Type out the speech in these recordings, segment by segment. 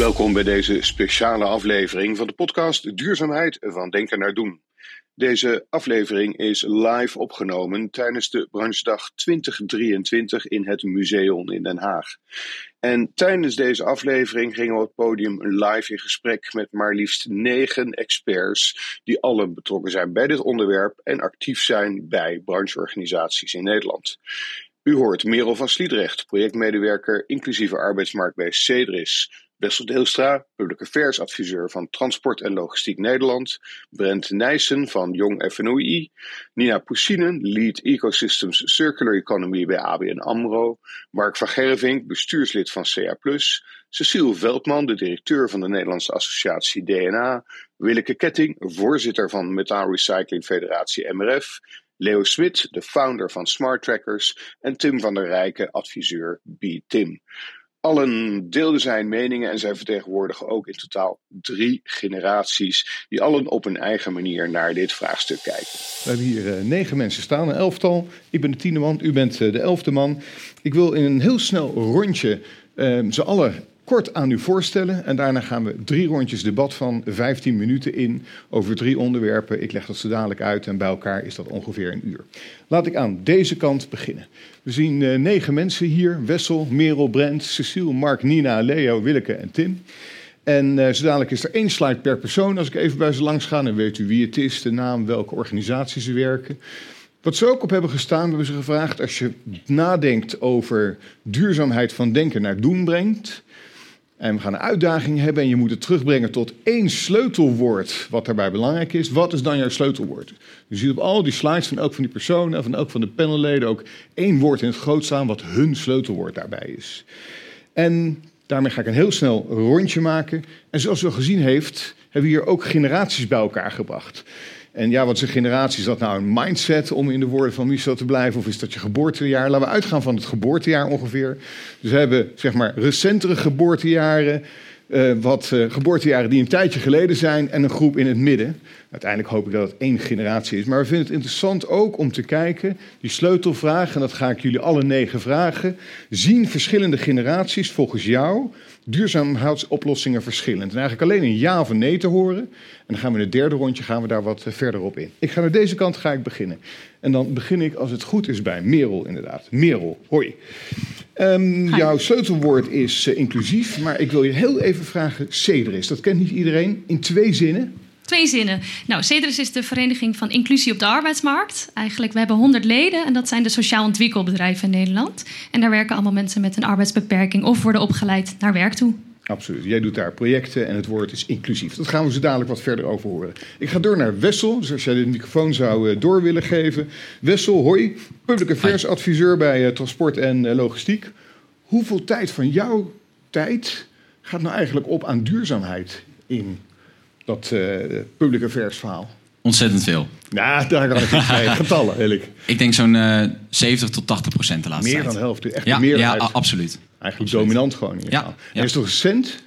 Welkom bij deze speciale aflevering van de podcast Duurzaamheid van Denken naar Doen. Deze aflevering is live opgenomen tijdens de branchedag 2023 in het Museum in Den Haag. En tijdens deze aflevering gingen we op het podium live in gesprek met maar liefst negen experts, die allen betrokken zijn bij dit onderwerp en actief zijn bij brancheorganisaties in Nederland. U hoort Merel van Sliedrecht, projectmedewerker inclusieve arbeidsmarkt bij Cedris. Wessel Deelstra, Public Affairs adviseur van Transport en Logistiek Nederland. Brent Nijssen van Jong FNOI. Nina Poussinen, Lead Ecosystems Circular Economy bij ABN AMRO. Mark van Gerving, bestuurslid van CA+. Cecile Veldman, de directeur van de Nederlandse Associatie DNA. Willeke Ketting, voorzitter van Metaal Recycling Federatie MRF. Leo Smit, de founder van Smart Trackers. En Tim van der Rijken, adviseur B-Tim. Allen deelden zijn meningen en zij vertegenwoordigen ook in totaal drie generaties, die allen op hun eigen manier naar dit vraagstuk kijken. We hebben hier uh, negen mensen staan, een elftal. Ik ben de tiende man, u bent uh, de elfde man. Ik wil in een heel snel rondje uh, ze allen kort aan u voorstellen. En daarna gaan we drie rondjes debat van 15 minuten in over drie onderwerpen. Ik leg dat zo dadelijk uit en bij elkaar is dat ongeveer een uur. Laat ik aan deze kant beginnen. We zien uh, negen mensen hier. Wessel, Merel, Brent, Cecile, Mark, Nina, Leo, Willeke en Tim. En uh, zo dadelijk is er één slide per persoon. Als ik even bij ze langs ga, dan weet u wie het is, de naam, welke organisatie ze werken. Wat ze ook op hebben gestaan, hebben ze gevraagd: als je nadenkt over duurzaamheid van denken naar doen brengt, en we gaan een uitdaging hebben en je moet het terugbrengen tot één sleutelwoord wat daarbij belangrijk is. Wat is dan jouw sleutelwoord? Je ziet op al die slides van elk van die personen, van elk van de panelleden ook één woord in het groot staan wat hun sleutelwoord daarbij is. En daarmee ga ik een heel snel rondje maken. En zoals u al gezien heeft, hebben we hier ook generaties bij elkaar gebracht. En ja, wat is een generatie? Is dat nou een mindset om in de woorden van Michel te blijven? Of is dat je geboortejaar? Laten we uitgaan van het geboortejaar ongeveer. Dus we hebben zeg maar recentere geboortejaren. Uh, wat uh, geboortejaren die een tijdje geleden zijn en een groep in het midden. Uiteindelijk hoop ik dat het één generatie is. Maar we vinden het interessant ook om te kijken, die sleutelvraag, en dat ga ik jullie alle negen vragen. Zien verschillende generaties volgens jou duurzaamheidsoplossingen verschillend? En eigenlijk alleen een ja of een nee te horen. En dan gaan we in het derde rondje gaan we daar wat eh, verder op in. Ik ga naar deze kant ga ik beginnen. En dan begin ik, als het goed is, bij Merel inderdaad. Merel, hoi. Um, jouw sleutelwoord is uh, inclusief, maar ik wil je heel even vragen, Cedris. Dat kent niet iedereen. In twee zinnen. Twee zinnen. Nou, CEDRIS is de Vereniging van Inclusie op de Arbeidsmarkt. Eigenlijk, we hebben 100 leden en dat zijn de sociaal ontwikkelbedrijven in Nederland. En daar werken allemaal mensen met een arbeidsbeperking of worden opgeleid naar werk toe. Absoluut. Jij doet daar projecten en het woord is inclusief. Dat gaan we zo dadelijk wat verder over horen. Ik ga door naar Wessel, dus als jij de microfoon zou eh, door willen geven. Wessel, hoi, public affairs adviseur bij uh, Transport en uh, Logistiek. Hoeveel tijd van jouw tijd gaat nou eigenlijk op aan duurzaamheid in dat uh, public affairs verhaal? Ontzettend veel. Nou, daar kan ik niet mee. Getallen, eerlijk. Ik denk zo'n uh, 70 tot 80 procent de laatste meer tijd. Meer dan de helft. Echt ja, meer ja, absoluut. Eigenlijk absoluut. dominant gewoon. Ja, ja. Is het recent?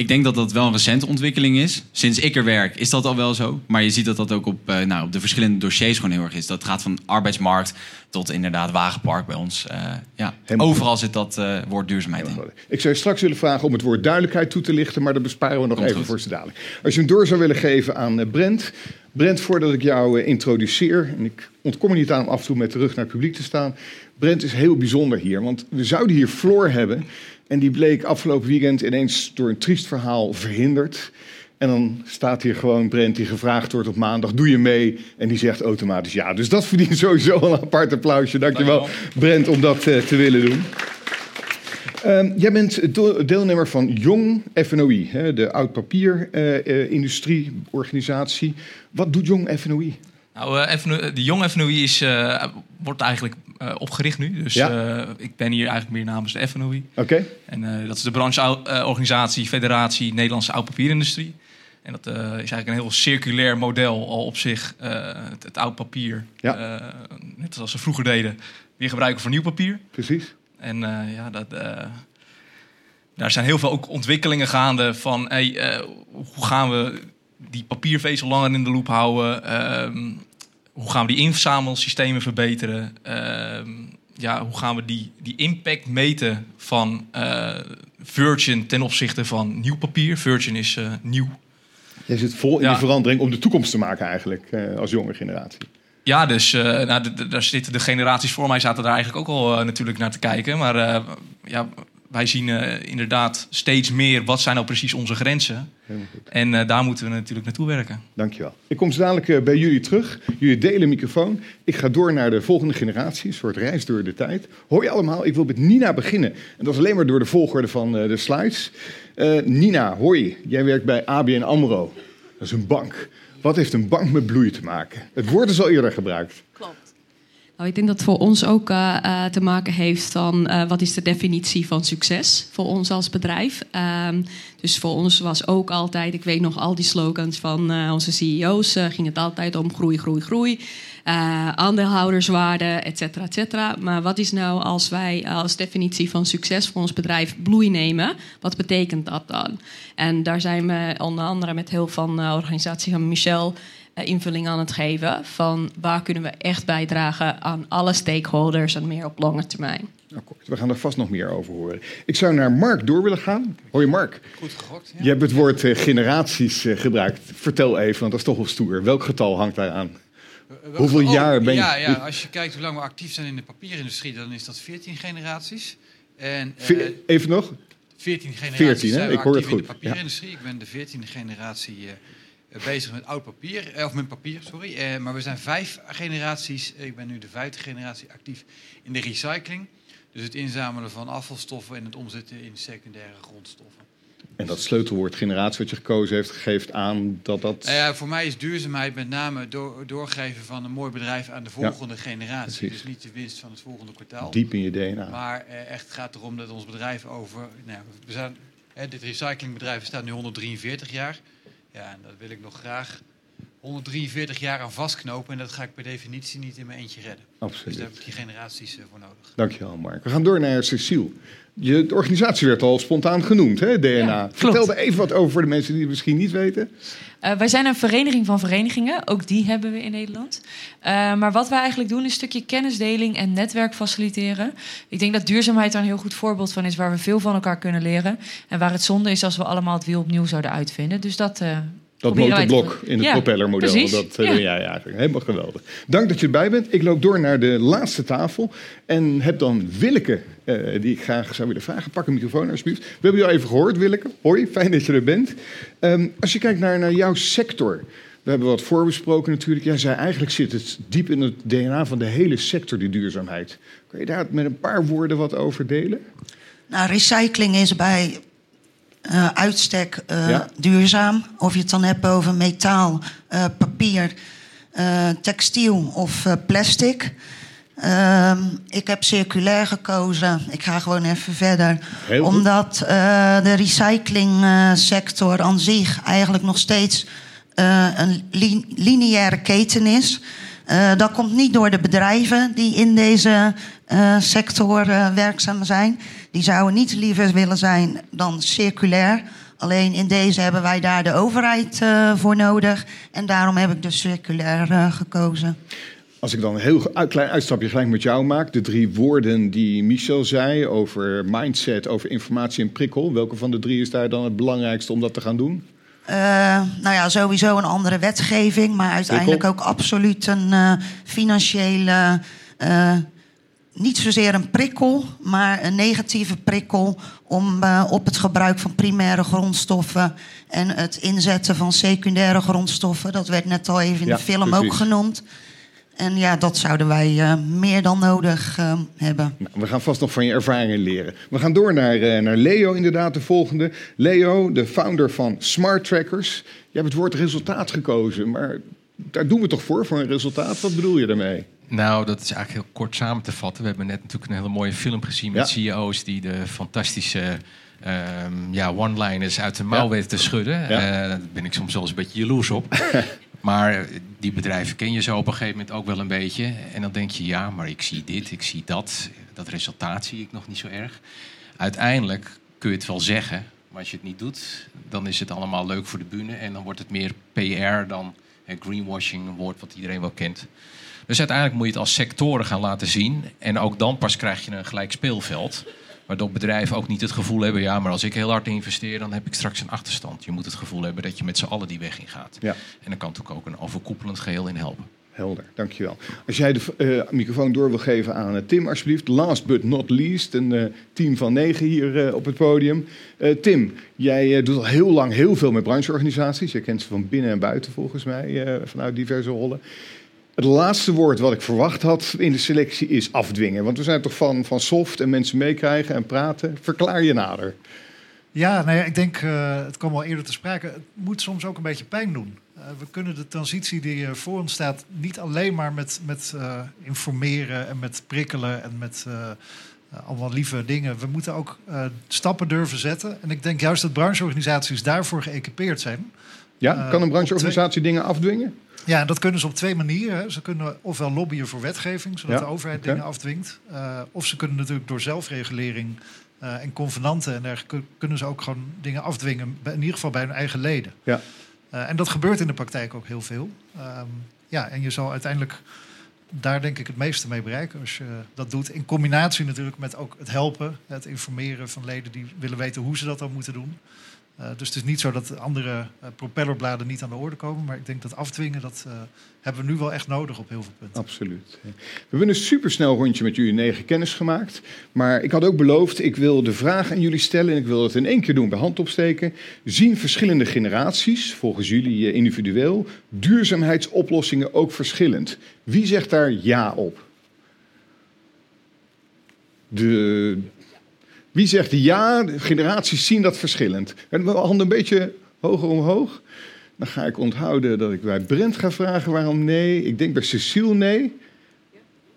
Ik denk dat dat wel een recente ontwikkeling is. Sinds ik er werk is dat al wel zo. Maar je ziet dat dat ook op, uh, nou, op de verschillende dossiers gewoon heel erg is. Dat gaat van arbeidsmarkt tot inderdaad wagenpark bij ons. Uh, ja, Helemaal overal zit dat uh, woord duurzaamheid in. Ik zou je straks willen vragen om het woord duidelijkheid toe te lichten. Maar dat besparen we nog Komt even goed. voor ze dadelijk. Als je hem door zou willen geven aan Brent. Brent, voordat ik jou introduceer... en ik ontkom er niet aan om af en toe met de rug naar het publiek te staan... Brent is heel bijzonder hier, want we zouden hier Floor hebben... en die bleek afgelopen weekend ineens door een triest verhaal verhinderd... En dan staat hier gewoon Brent die gevraagd wordt op maandag, doe je mee? En die zegt automatisch ja. Dus dat verdient sowieso een apart applausje. Dankjewel Brent om dat uh, te willen doen. Um, jij bent deelnemer van Jong FNOI, hè, de oud-papier-industrie-organisatie. Uh, uh, Wat doet Jong FNOI? Nou, uh, FNO, de Jong FNOI is, uh, wordt eigenlijk uh, opgericht nu. Dus ja? ik ben hier eigenlijk meer namens de FNOI. Oké. Okay. En dat is de brancheorganisatie Federatie Nederlandse Oud-Papierindustrie. En dat is eigenlijk een heel circulair model al op zich. het, het oud papier, ja. net zoals ze vroeger deden, weer gebruiken voor nieuw papier. Precies. En ja, dat, daar zijn heel veel ook ontwikkelingen gaande van hey, hoe gaan we die papiervezel langer in de loop houden. Um, hoe gaan we die inzamelsystemen verbeteren? Um, ja, hoe gaan we die, die impact meten van uh, Virgin ten opzichte van nieuw papier. Virgin is eh, nieuw. Jij zit vol in Ja. die verandering om de toekomst te maken eigenlijk, eh, als jonge generatie. Ja, dus eh, nou, daar zitten de generaties voor mij zaten daar eigenlijk ook al eh, natuurlijk naar te kijken. Maar eh, ja, wij zien eh, inderdaad steeds meer wat zijn nou precies onze grenzen. En eh, daar moeten we natuurlijk naartoe werken. Dankjewel. Ik kom zo dadelijk eh, bij jullie terug. Jullie delen microfoon. Ik ga door naar de volgende generatie, een soort reis door de tijd. Hoi allemaal, ik wil met Nina beginnen. En dat is alleen maar door de volgorde van eh, de slides. Eh, Nina, hoi, jij werkt bij ABN AMRO. Dat is een bank. Wat heeft een bank met bloei te maken? Het woord is al eerder gebruikt. Klopt. Nou, ik denk dat het voor ons ook eh, eh, te maken heeft van eh, wat is de definitie van succes voor ons als bedrijf. Ehm, dus voor ons was ook altijd, ik weet nog al die slogans van onze CEO's, ging het altijd om groei, groei, groei. aandeelhouderswaarde, et cetera, et cetera. Maar wat is nou als wij als definitie van succes voor ons bedrijf bloei nemen? Wat betekent dat dan? En daar zijn we onder andere met heel van de organisatie van Michel invulling aan het geven van waar kunnen we echt bijdragen aan alle stakeholders en meer op lange termijn. Akkoord. We gaan er vast nog meer over horen. Ik zou naar Mark door willen gaan. Hoi Mark. Goed gegokt. Je hebt het woord eh, generaties eh, gebruikt. Vertel even, want dat is toch wel stoer. Welk getal hangt daar aan? Hoeveel jaar ben je- Ja, ja, als je kijkt hoe lang we actief zijn in de papierindustrie, dan is dat 14 generaties. En eh, Ve- Even nog? 14 generaties 14, hè? zijn we Ik hoor het actief in de goed, ja. Ik ben de 14e generatie eh, bezig met oud papier, eh, of met papier, sorry. Eh, maar we zijn vijf generaties, ik ben nu de vijfde generatie actief in de recycling. Dus het inzamelen van afvalstoffen en het omzetten in secundaire grondstoffen. En dat sleutelwoord generatie wat je gekozen heeft, geeft aan dat dat... Nou ja, voor mij is duurzaamheid met name door, doorgeven van een mooi bedrijf aan de volgende generatie. precies. Dus niet de winst van het volgende kwartaal. diep in je DNA. Maar eh, echt gaat erom dat ons bedrijf over. Nou, we zijn, hè, dit recyclingbedrijf staat nu 143 jaar. Ja, en dat wil ik nog graag 143 jaar aan vastknopen. En dat ga ik per definitie niet in mijn eentje redden. Dus Absoluut. daar heb ik die generaties eh, voor nodig. Dankjewel, Mark. We gaan door naar Cecile. Je, de organisatie werd al spontaan genoemd, hè, DNA. Ja, Vertel er even wat over voor de mensen die het misschien niet weten. Eh, wij zijn een vereniging van verenigingen. Ook die hebben we in Nederland. Eh, maar wat wij eigenlijk doen is een stukje kennisdeling en netwerk faciliteren. Ik denk dat duurzaamheid daar een heel goed voorbeeld van is... waar we veel van elkaar kunnen leren. En waar het zonde is als we allemaal het wiel opnieuw zouden uitvinden. Dus dat... eh, Dat motorblok in het Ja, propellermodel, precies. dat eh, Ja. doe jij eigenlijk. Helemaal geweldig. Dank dat je erbij bent. Ik loop door naar de laatste tafel en heb dan Willeke, eh, die ik graag zou willen vragen. Pak een microfoon alsjeblieft. We hebben je al even gehoord, Willeke. Hoi, fijn dat je er bent. Ehm, als je kijkt naar, naar jouw sector... We hebben wat voorbesproken natuurlijk. Jij zei eigenlijk zit het diep in het DNA van de hele sector, die duurzaamheid. Kan je daar met een paar woorden wat over delen? Nou, recycling is bij eh, uitstek eh, Ja. duurzaam. Of je het dan hebt over metaal, eh, papier, textiel of plastic. Ehm, ik heb circulair gekozen. Ik ga gewoon even verder. Heel. Omdat de recyclingsector aan zich eigenlijk nog steeds een li- lineaire keten is. Dat komt niet door de bedrijven die in deze sector werkzaam zijn. Die zouden niet liever willen zijn dan circulair. Alleen in deze hebben wij daar de overheid eh, voor nodig. En daarom heb ik dus circulair eh, gekozen. Als ik dan een heel uit- klein uitstapje gelijk met jou maak. De drie woorden die Michel zei over mindset, over informatie en prikkel. Welke van de drie is daar dan het belangrijkste om dat te gaan doen? Eh, nou ja, sowieso een andere wetgeving, maar uiteindelijk ook absoluut een financiële. Niet zozeer een prikkel, maar een negatieve prikkel om eh, op het gebruik van primaire grondstoffen en het inzetten van secundaire grondstoffen. Dat werd net al even in Ja, de film precies. ook genoemd. En ja, dat zouden wij eh, meer dan nodig eh, hebben. Nou, we gaan vast nog van je ervaringen leren. We gaan door naar, naar Leo, inderdaad, de volgende. Leo, de founder van Smart Trackers. Je hebt het woord resultaat gekozen, maar daar doen we toch voor, voor een resultaat? Wat bedoel je daarmee? Nou, dat is eigenlijk heel kort samen te vatten. We hebben net natuurlijk een hele mooie film gezien met Ja. CEO's die de fantastische ehm, ja, one-liners uit de mouw weten te schudden. Eh, daar ben ik soms wel eens een beetje jaloers op. maar die bedrijven ken je zo op een gegeven moment ook wel een beetje. En dan denk je, ja, maar ik zie dit, ik zie dat. Dat resultaat zie ik nog niet zo erg. Uiteindelijk kun je het wel zeggen, maar als je het niet doet, dan is het allemaal leuk voor de bühne. En dan wordt het meer PR dan eh, greenwashing, een woord wat iedereen wel kent. Dus uiteindelijk moet je het als sectoren gaan laten zien. En ook dan pas krijg je een gelijk speelveld. Waardoor bedrijven ook niet het gevoel hebben... ja, maar als ik heel hard investeer, dan heb ik straks een achterstand. Je moet het gevoel hebben dat je met z'n allen die weg ingaat. Ja. En dan kan natuurlijk ook een overkoepelend geheel in helpen. Helder, dankjewel. Als jij de eh, microfoon door wil geven aan eh, Tim, alsjeblieft. Last but not least, een eh, team van negen hier op het podium. Tim, jij doet al heel lang heel veel met brancheorganisaties. Je kent ze van binnen en buiten volgens mij, vanuit diverse rollen. Het laatste woord wat ik verwacht had in de selectie is afdwingen. Want we zijn toch van, van soft en mensen meekrijgen en praten. Verklaar je nader. Ja, nou ja, ik denk, eh, het kwam al eerder te sprake, het moet soms ook een beetje pijn doen. Eh, we kunnen de transitie die eh, voor ons staat niet alleen maar met, met informeren en met prikkelen en met allemaal lieve dingen. We moeten ook stappen durven zetten. En ik denk juist dat brancheorganisaties daarvoor geëquipeerd zijn. Ja, kan een brancheorganisatie dingen afdwingen? Ja, en dat kunnen ze op twee manieren. Ze kunnen ofwel lobbyen voor wetgeving, zodat Ja, de overheid dingen afdwingt. Eh, of ze kunnen natuurlijk door zelfregulering eh, en convenanten en dergelijke... kun- kunnen ze ook gewoon dingen afdwingen, in ieder geval bij hun eigen leden. Ja. Eh, en dat gebeurt in de praktijk ook heel veel. Ehm, ja, en je zal uiteindelijk daar denk ik het meeste mee bereiken als je dat doet. In combinatie natuurlijk met ook het helpen, het informeren van leden die willen weten hoe ze dat dan moeten doen. Eh, dus het is niet zo dat andere eh, propellerbladen niet aan de orde komen. Maar ik denk dat afdwingen, dat eh, hebben we nu wel echt nodig op heel veel punten. Absoluut. We hebben een supersnel rondje met jullie negen kennis gemaakt. Maar ik had ook beloofd, ik wil de vraag aan jullie stellen... en ik wil het in één keer doen bij hand opsteken. Zien verschillende generaties, volgens jullie individueel... duurzaamheidsoplossingen ook verschillend? Wie zegt daar ja op? De... Wie zegt ja, generaties zien dat verschillend? En we handen een beetje hoger omhoog. Dan ga ik onthouden dat ik bij Brent ga vragen waarom nee. Ik denk bij Cecile nee.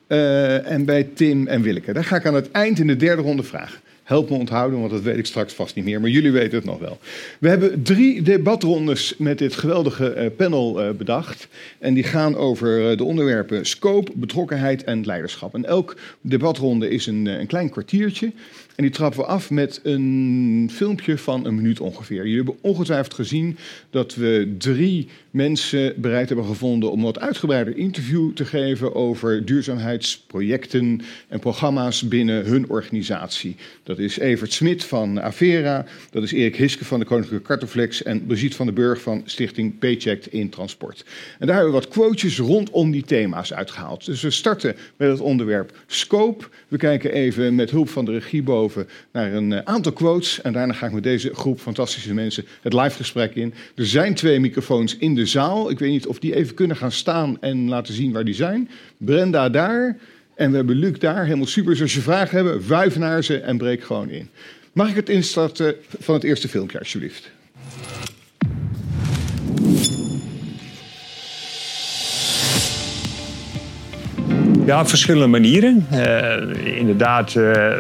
Eh, en bij Tim en Willeke. Daar ga ik aan het eind in de derde ronde vragen. Help me onthouden, want dat weet ik straks vast niet meer. Maar jullie weten het nog wel. We hebben drie debatrondes met dit geweldige eh, panel eh, bedacht. En die gaan over de onderwerpen scope, betrokkenheid en leiderschap. En elk debatronde is een, een klein kwartiertje. En die trappen we af met een filmpje van een minuut ongeveer. Jullie hebben ongetwijfeld gezien dat we drie mensen bereid hebben gevonden om wat uitgebreider interview te geven over duurzaamheidsprojecten en programma's binnen hun organisatie. Dat is Evert Smit van Avera, dat is Erik Hiske van de Koninklijke Kartoflex en Brigitte van den Burg van Stichting Paycheck in Transport. En daar hebben we wat quotejes rondom die thema's uitgehaald. Dus we starten met het onderwerp scope. We kijken even met hulp van de regie naar een eh, aantal quotes. En daarna ga ik met deze groep fantastische mensen het live gesprek in. Er zijn twee microfoons in de zaal. Ik weet niet of die even kunnen gaan staan en laten zien waar die zijn. Brenda daar. En we hebben Luc daar. Helemaal super. Dus als je vragen hebt, wuif naar ze en breek gewoon in. Mag ik het instarten van het eerste filmpje, alsjeblieft? Ja, op verschillende manieren. Eh, inderdaad, eh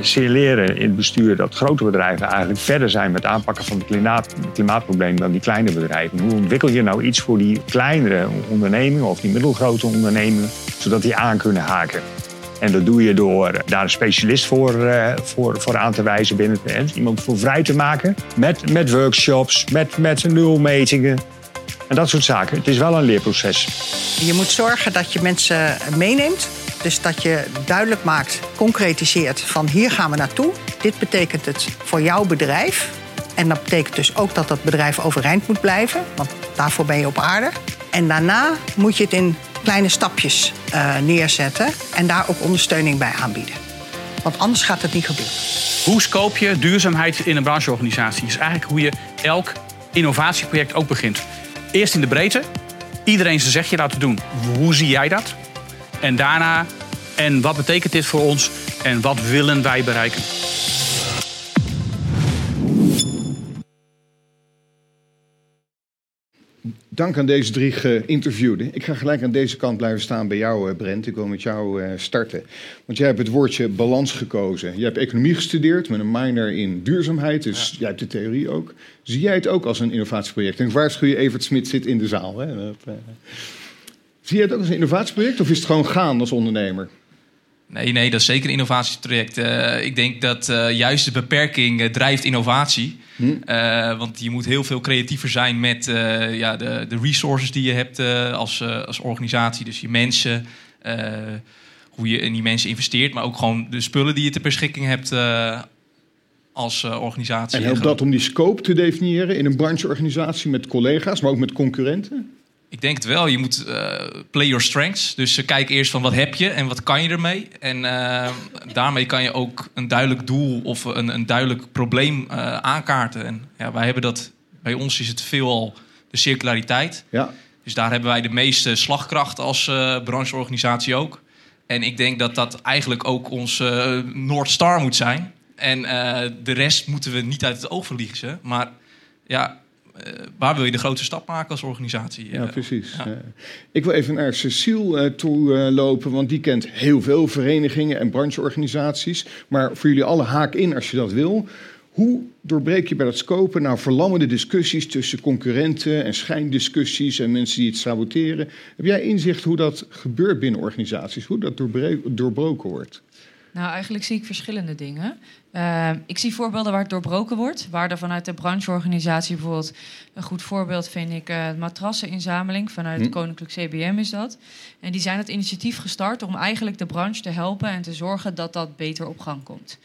signaleren in het bestuur dat grote bedrijven eigenlijk verder zijn met het aanpakken van het klimaat, klimaatprobleem dan die kleine bedrijven. Hoe ontwikkel je nou iets voor die kleinere ondernemingen of die middelgrote ondernemingen, zodat die aan kunnen haken? En dat doe je door daar een specialist voor, eh, voor, voor aan te wijzen binnen hè, iemand voor vrij te maken. Met, met workshops, met, met nulmetingen en dat soort zaken. Het is wel een leerproces. Je moet zorgen dat je mensen meeneemt. Dus dat je duidelijk maakt, concretiseert van hier gaan we naartoe. Dit betekent het voor jouw bedrijf. En dat betekent dus ook dat dat bedrijf overeind moet blijven. Want daarvoor ben je op aarde. En daarna moet je het in kleine stapjes eh, neerzetten. En daar ook ondersteuning bij aanbieden. Want anders gaat het niet gebeuren. Hoe scoop je duurzaamheid in een brancheorganisatie? is eigenlijk hoe je elk innovatieproject ook begint. Eerst in de breedte, iedereen zijn zegje laten doen. Hoe zie jij dat? En daarna, en wat betekent dit voor ons? En wat willen wij bereiken? Dank aan deze drie geïnterviewden. Ik ga gelijk aan deze kant blijven staan bij jou, eh, Brent. Ik wil met jou eh, starten. Want jij hebt het woordje balans gekozen. Je hebt economie gestudeerd met een minor in duurzaamheid. Dus jij hebt de theorie ook. Zie jij het ook als een innovatieproject? En ik waarschuw je, Evert Smit zit in de zaal. Hè? Eh, Zie jij het ook als een innovatieproject of is het gewoon gaan als ondernemer? Nee, nee, dat is zeker een innovatietraject. Eh, ik denk dat eh, juist de beperking eh, drijft innovatie. Hm? Want je moet heel veel creatiever zijn met ja, de, de resources die je hebt als, als organisatie. Dus je mensen. hoe je in die mensen investeert, maar ook gewoon de spullen die je ter beschikking hebt als organisatie. En helpt dat om die scope te definiëren in een brancheorganisatie met collega's, maar ook met concurrenten? Ik denk het wel. Je moet eh, play your strengths. Dus uh, kijk eerst van wat heb je en wat kan je ermee. En uh, daarmee kan je ook een duidelijk doel of een, een duidelijk probleem aankaarten. En ja, wij hebben dat, bij ons is het veelal de circulariteit. Ja. Dus daar hebben wij de meeste slagkracht als brancheorganisatie ook. En ik denk dat dat eigenlijk ook ons North Star moet zijn. En de rest moeten we niet uit het oog verliezen. Maar ja, waar wil je de grootste stap maken als organisatie? Ja, precies. Ja. Uh, ik wil even naar Cecile uh, toe lopen, want die kent heel veel verenigingen en brancheorganisaties. Maar voor jullie alle haak in als je dat wil. Hoe doorbreek je bij dat scopen nou verlammende discussies tussen concurrenten en schijndiscussies en mensen die het saboteren? Heb jij inzicht hoe dat gebeurt binnen organisaties, hoe dat doorbroken wordt? Nou, eigenlijk zie ik verschillende dingen. Uh, ik zie voorbeelden waar het doorbroken wordt. Waar er vanuit de brancheorganisatie bijvoorbeeld... een goed voorbeeld vind ik uh, matrasseninzameling. Vanuit hm. Koninklijk CBM is dat. En die zijn het initiatief gestart om eigenlijk de branche te helpen... en te zorgen dat dat beter op gang komt.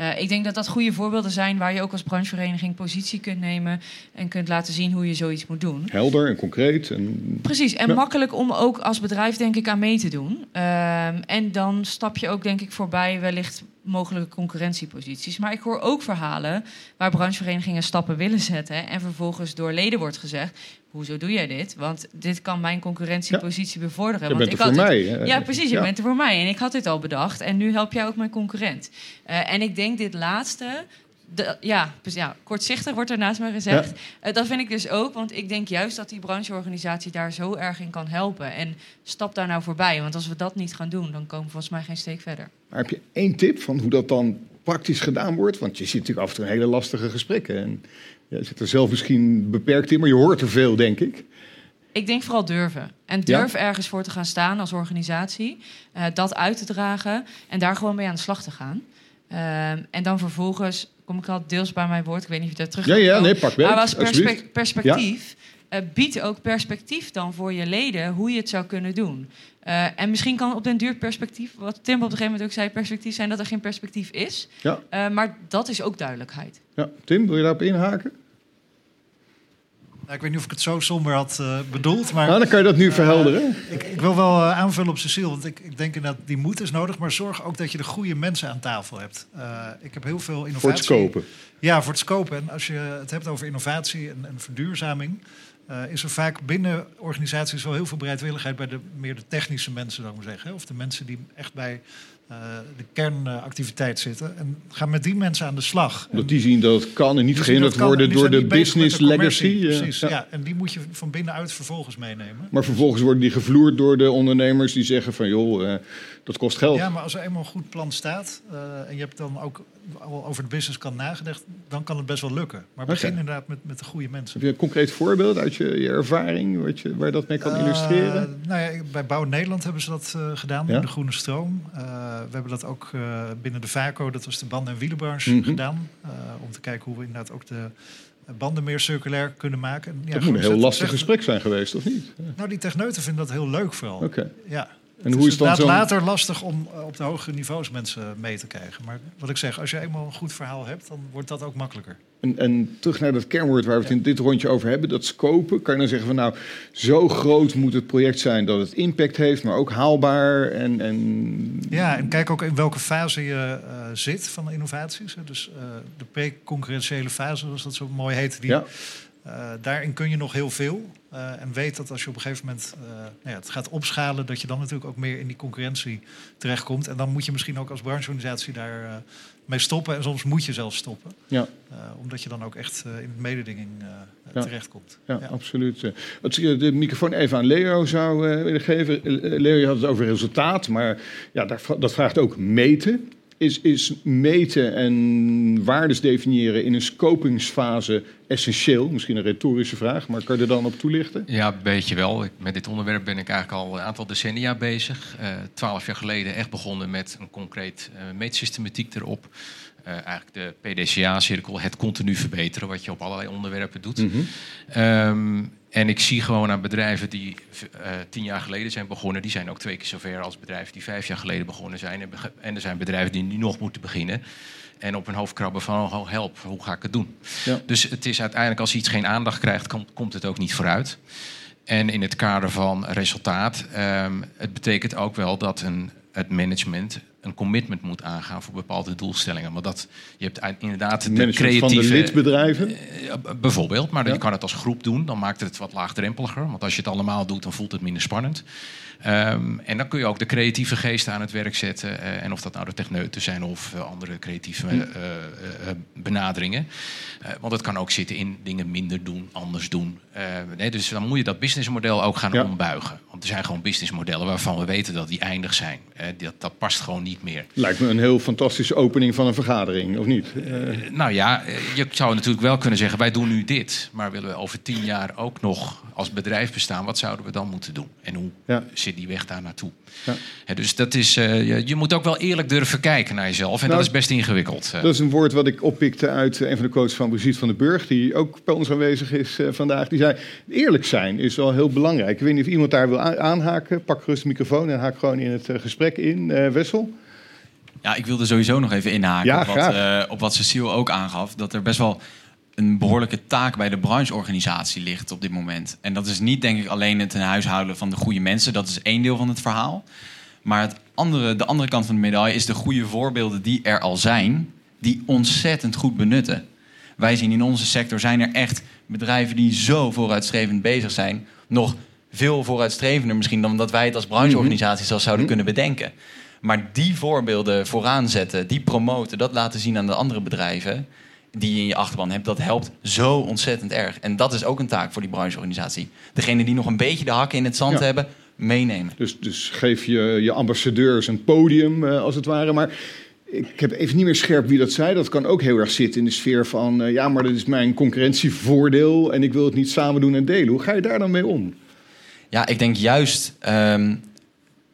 Uh, ik denk dat dat goede voorbeelden zijn waar je ook als branchevereniging positie kunt nemen en kunt laten zien hoe je zoiets moet doen. Helder en concreet. En... Precies, en ja. makkelijk om ook als bedrijf denk ik aan mee te doen. Uh, en dan stap je ook denk ik voorbij wellicht mogelijke concurrentieposities. Maar ik hoor ook verhalen waar brancheverenigingen stappen willen zetten en vervolgens door leden wordt gezegd: hoezo doe jij dit? Want dit kan mijn concurrentiepositie ja. bevorderen. Je Want bent ik er voor had mij. het, ja, precies. Je ja. bent er voor mij. En ik had dit al bedacht. En nu help jij ook mijn concurrent. Uh, en ik denk dit laatste. De, ja, ja, kortzichtig wordt er naast mij gezegd. Ja. Uh, dat vind ik dus ook, want ik denk juist dat die brancheorganisatie daar zo erg in kan helpen. En stap daar nou voorbij, want als we dat niet gaan doen, dan komen we volgens mij geen steek verder. Maar heb je één tip van hoe dat dan praktisch gedaan wordt? Want je ziet natuurlijk af en toe hele lastige gesprekken. En je zit er zelf misschien beperkt in, maar je hoort er veel, denk ik. Ik denk vooral durven. En durf ja? ergens voor te gaan staan als organisatie. Uh, dat uit te dragen en daar gewoon mee aan de slag te gaan. Uh, en dan vervolgens kom ik al deels bij mijn woord. Ik weet niet of je daar terug Ja, ja, nee, pak weg. Maar als perspe perspectief. Ja. Uh, bied ook perspectief dan voor je leden hoe je het zou kunnen doen. Uh, en misschien kan op den duur perspectief, wat Tim op een gegeven moment ook zei, perspectief zijn dat er geen perspectief is. Ja. Uh, maar dat is ook duidelijkheid. Ja, Tim, wil je daarop inhaken? Nou, ik weet niet of ik het zo somber had uh, bedoeld. Maar, nou, dan kan je dat nu verhelderen. Ik, ik, wil wel uh, aanvullen op Cecile. Want ik, ik denk inderdaad, die moed is nodig. Maar zorg ook dat je de goede mensen aan tafel hebt. Ik heb heel veel innovatie. Voor het scopen. Ja, voor het scopen. En als je het hebt over innovatie en, en verduurzaming... is er vaak binnen organisaties wel heel veel bereidwilligheid... bij de, meer de technische mensen, zou ik maar zeggen. Of de mensen die echt bij... Uh, de kernactiviteit zitten. En ga met die mensen aan de slag. Dat die zien dat het kan en niet gehinderd worden door de business de legacy. Precies, ja. ja. En die moet je van binnenuit vervolgens meenemen. Maar vervolgens worden die gevloerd door de ondernemers die zeggen van joh, uh, dat kost geld. Ja, maar als er eenmaal een goed plan staat uh, en je hebt dan ook al over de business kan nagedacht, dan kan het best wel lukken. Maar begin okay. inderdaad met, met de goede mensen. Heb je een concreet voorbeeld uit je, je ervaring wat je, waar je dat mee kan illustreren? nou ja, bij Bouw Nederland hebben ze dat gedaan, ja? de Groene Stroom we hebben dat ook binnen de VACO, dat was de banden- en wielenbranche, mm -hmm. gedaan. Om te kijken hoe we inderdaad ook de banden meer circulair kunnen maken. Ja, dat moet een heel lastig gesprek zijn geweest, of niet? Nou, die techneuten vinden dat heel leuk vooral. Oké. Okay. Ja. En hoe is het dan later lastig om op de hogere niveaus mensen mee te krijgen. Maar wat ik zeg, als je eenmaal een goed verhaal hebt, dan wordt dat ook makkelijker. En, en terug naar dat kernwoord waar we het in dit rondje over hebben, dat scopen. Kan je dan zeggen van nou, zo groot moet het project zijn dat het impact heeft, maar ook haalbaar. En, en... Ja, en kijk ook in welke fase je uh, zit van innovaties. Dus uh, de pre-concurrentiële fase, zoals dat zo mooi heet, die, ja. Uh, daarin kun je nog heel veel. Uh, en weet dat als je op een gegeven moment uh, nou ja, het gaat opschalen, dat je dan natuurlijk ook meer in die concurrentie terechtkomt. En dan moet je misschien ook als brancheorganisatie daar mee stoppen. En soms moet je zelfs stoppen. Ja. omdat je dan ook echt in de mededinging ja. terechtkomt. Ja, ja. absoluut. Als ik de microfoon even aan Leo zou willen geven. Leo, je had het over resultaat, maar ja, dat vraagt ook meten. Is, is meten en waardes definiëren in een scopingsfase essentieel? Misschien een retorische vraag, maar kan je er dan op toelichten? Ja, een beetje wel. Met dit onderwerp ben ik eigenlijk al een aantal decennia bezig. Twaalf uh, jaar geleden echt begonnen met een concreet uh, meetsystematiek erop. Uh, eigenlijk de PDCA-cirkel, het continu verbeteren, wat je op allerlei onderwerpen doet. Mm um, En ik zie gewoon aan bedrijven die eh, tien jaar geleden zijn begonnen, die zijn ook twee keer zover als bedrijven die vijf jaar geleden begonnen zijn. En, er zijn bedrijven die nu nog moeten beginnen. En op hun hoofd krabben van, oh, help, hoe ga ik het doen? Ja. Dus het is uiteindelijk, als iets geen aandacht krijgt, komt, komt het ook niet vooruit. En in het kader van resultaat, ehm, het betekent ook wel dat een, het management een commitment moet aangaan voor bepaalde doelstellingen. Maar dat, je hebt inderdaad de Management van creatieve... de lidbedrijven? Ja, b- bijvoorbeeld, maar je kan het als groep doen. Dan maakt het wat laagdrempeliger. Want als je het allemaal doet, dan voelt het minder spannend. Ehm, en dan kun je ook de creatieve geesten aan het werk zetten. eh, en of dat nou de techneuten zijn of eh, andere creatieve Hm. eh, benaderingen. Want het kan ook zitten in dingen minder doen, anders doen. Nee, dus dan moet je dat businessmodel ook gaan ombuigen. Want er zijn gewoon businessmodellen waarvan we weten dat die eindig zijn. Dat, dat past gewoon niet meer. Lijkt me een heel fantastische opening van een vergadering, of niet? Nou ja, je zou natuurlijk wel kunnen zeggen: wij doen nu dit, maar willen we over tien jaar ook nog als bedrijf bestaan? Wat zouden we dan moeten doen? En hoe zit die weg daar naartoe? Ja. Hè, dus dat is, eh, je, je moet ook wel eerlijk durven kijken naar jezelf. En Nou, dat is best ingewikkeld. eh. Dat is een woord wat ik oppikte uit eh, een van de quotes van Brigitte van den Burg, die ook bij ons aanwezig is eh, vandaag. Die zei: Eerlijk zijn is wel heel belangrijk. Ik weet niet of iemand daar wil aanhaken. Pak gerust de microfoon en haak gewoon in het gesprek in. Eh, Wessel? Ja, ik wilde sowieso nog even inhaken Ja, op, wat, eh, op wat Cecile ook aangaf. Dat er best wel een behoorlijke taak bij de brancheorganisatie ligt op dit moment. En dat is niet, denk ik, alleen het in huis houden van de goede mensen. Dat is één deel van het verhaal. Maar het andere, de andere kant van de medaille is de goede voorbeelden die er al zijn, die ontzettend goed benutten. Wij zien in onze sector zijn er echt bedrijven die zo vooruitstrevend bezig zijn. Nog veel vooruitstrevender misschien dan dat wij het als brancheorganisatie zelfs zouden kunnen bedenken. Maar die voorbeelden vooraan zetten, die promoten, dat laten zien aan de andere bedrijven die je in je achterban hebt, dat helpt zo ontzettend erg. En dat is ook een taak voor die brancheorganisatie. Degene die nog een beetje de hakken in het zand Ja. hebben, meenemen. Dus, dus geef je, je ambassadeurs een podium, eh, als het ware. Maar ik heb even niet meer scherp wie dat zei. Dat kan ook heel erg zitten in de sfeer van... eh, ja, maar dat is mijn concurrentievoordeel en ik wil het niet samen doen en delen. Hoe ga je daar dan mee om? Ja, ik denk juist ehm,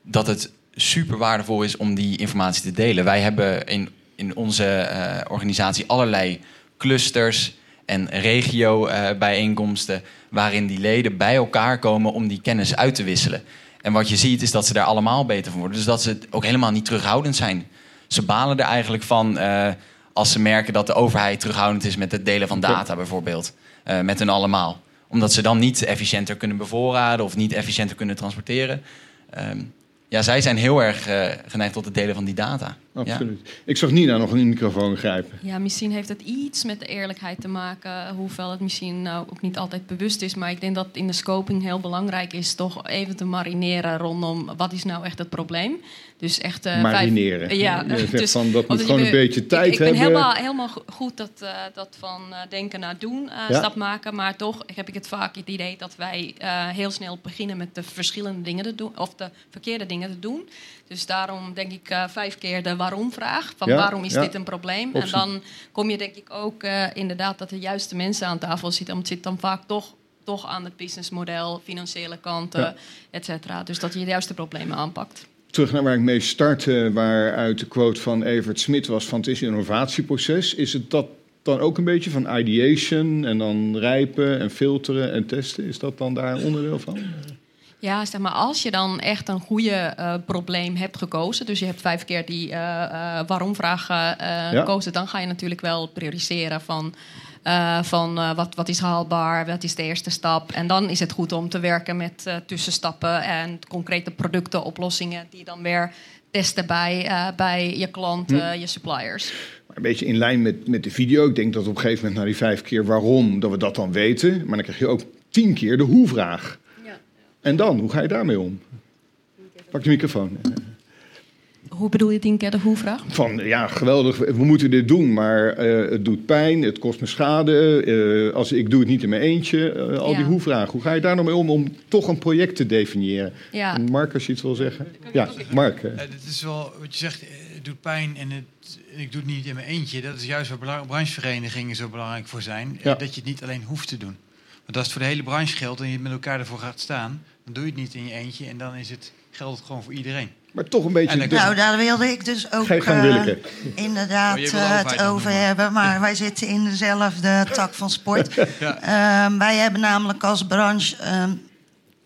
dat het super waardevol is om die informatie te delen. Wij hebben in, in onze eh, organisatie allerlei clusters en regio-bijeenkomsten... waarin die leden bij elkaar komen om die kennis uit te wisselen. En wat je ziet is dat ze daar allemaal beter van worden. Dus dat ze ook helemaal niet terughoudend zijn. Ze balen er eigenlijk van eh, als ze merken dat de overheid terughoudend is... met het delen van data bijvoorbeeld, eh, met hun allemaal omdat ze dan niet efficiënter kunnen bevoorraden of niet efficiënter kunnen transporteren. Ehm, ja, zij zijn heel erg eh, geneigd tot het delen van die data. Absoluut. Ik zag Nina nog een microfoon grijpen. Ja, misschien heeft het iets met de eerlijkheid te maken, hoewel het misschien nou ook niet altijd bewust is. Maar ik denk dat in de scoping heel belangrijk is toch even te marineren rondom wat is nou echt het probleem. Dus echt eh, Marineren. Vijf, ja, dus, van, dat moet gewoon een beetje ik- tijd ik, ben hebben. helemaal, helemaal go- goed dat, eh, dat van eh, denken naar doen Ja. stap maken. Maar toch heb ik het vaak het idee dat wij heel snel beginnen met de verschillende dingen te doen, of de verkeerde dingen te doen. Dus daarom denk ik vijf keer de waarom-vraag. Van Ja, waarom is dit een probleem? En dan kom je denk ik ook inderdaad dat de juiste mensen aan tafel zitten. Want het zit dan vaak toch, toch aan het businessmodel, financiële kanten, Ja. et cetera. Dus dat je de juiste problemen aanpakt. Terug naar waar ik mee startte, waaruit de quote van Evert Smit was van het is een innovatieproces. Is het dat dan ook een beetje van ideation en dan rijpen en filteren en testen? Is dat dan daar een onderdeel van? Ja, zeg maar, als je dan echt een goede eh, probleem hebt gekozen, dus je hebt vijf keer die eh, eh, waarom-vraag eh, Ja. gekozen, dan ga je natuurlijk wel prioriseren van, eh, van eh, wat, wat is haalbaar, wat is de eerste stap. En dan is het goed om te werken met eh, tussenstappen en concrete producten, oplossingen, die dan weer testen bij, eh, bij je klanten, Hm. je suppliers. Maar Een beetje in lijn met, met de video. Ik denk dat op een gegeven moment na die vijf keer waarom, dat we dat dan weten. Maar dan krijg je ook tien keer de hoe-vraag. En dan, hoe ga je daarmee om? Pak de microfoon. Hoe bedoel je tien keer de hoe-vraag? Van ja, geweldig, we moeten dit doen, maar eh, het doet pijn, het kost me schade. eh, als, ik doe het niet in mijn eentje. eh, al die hoe-vragen. Hoe ga je daar nou mee om om toch een project te definiëren? Ja. Mark, als je iets wil zeggen. Ja, Mark. Het is wel wat je zegt, het doet pijn en het, ik doe het niet in mijn eentje. Dat is juist waar brancheverenigingen zo belangrijk voor zijn. Ja. Dat je het niet alleen hoeft te doen. Want als het voor de hele branche geldt en je met elkaar ervoor gaat staan, dan doe je het niet in je eentje en dan is het geldt het gewoon voor iedereen. Maar toch een beetje... Dus- Nou, daar wilde ik dus ook eh, inderdaad Oh, eh, het over hebben. Maar wij zitten in dezelfde tak van sport. Ja. Ehm, wij hebben namelijk als branche ehm,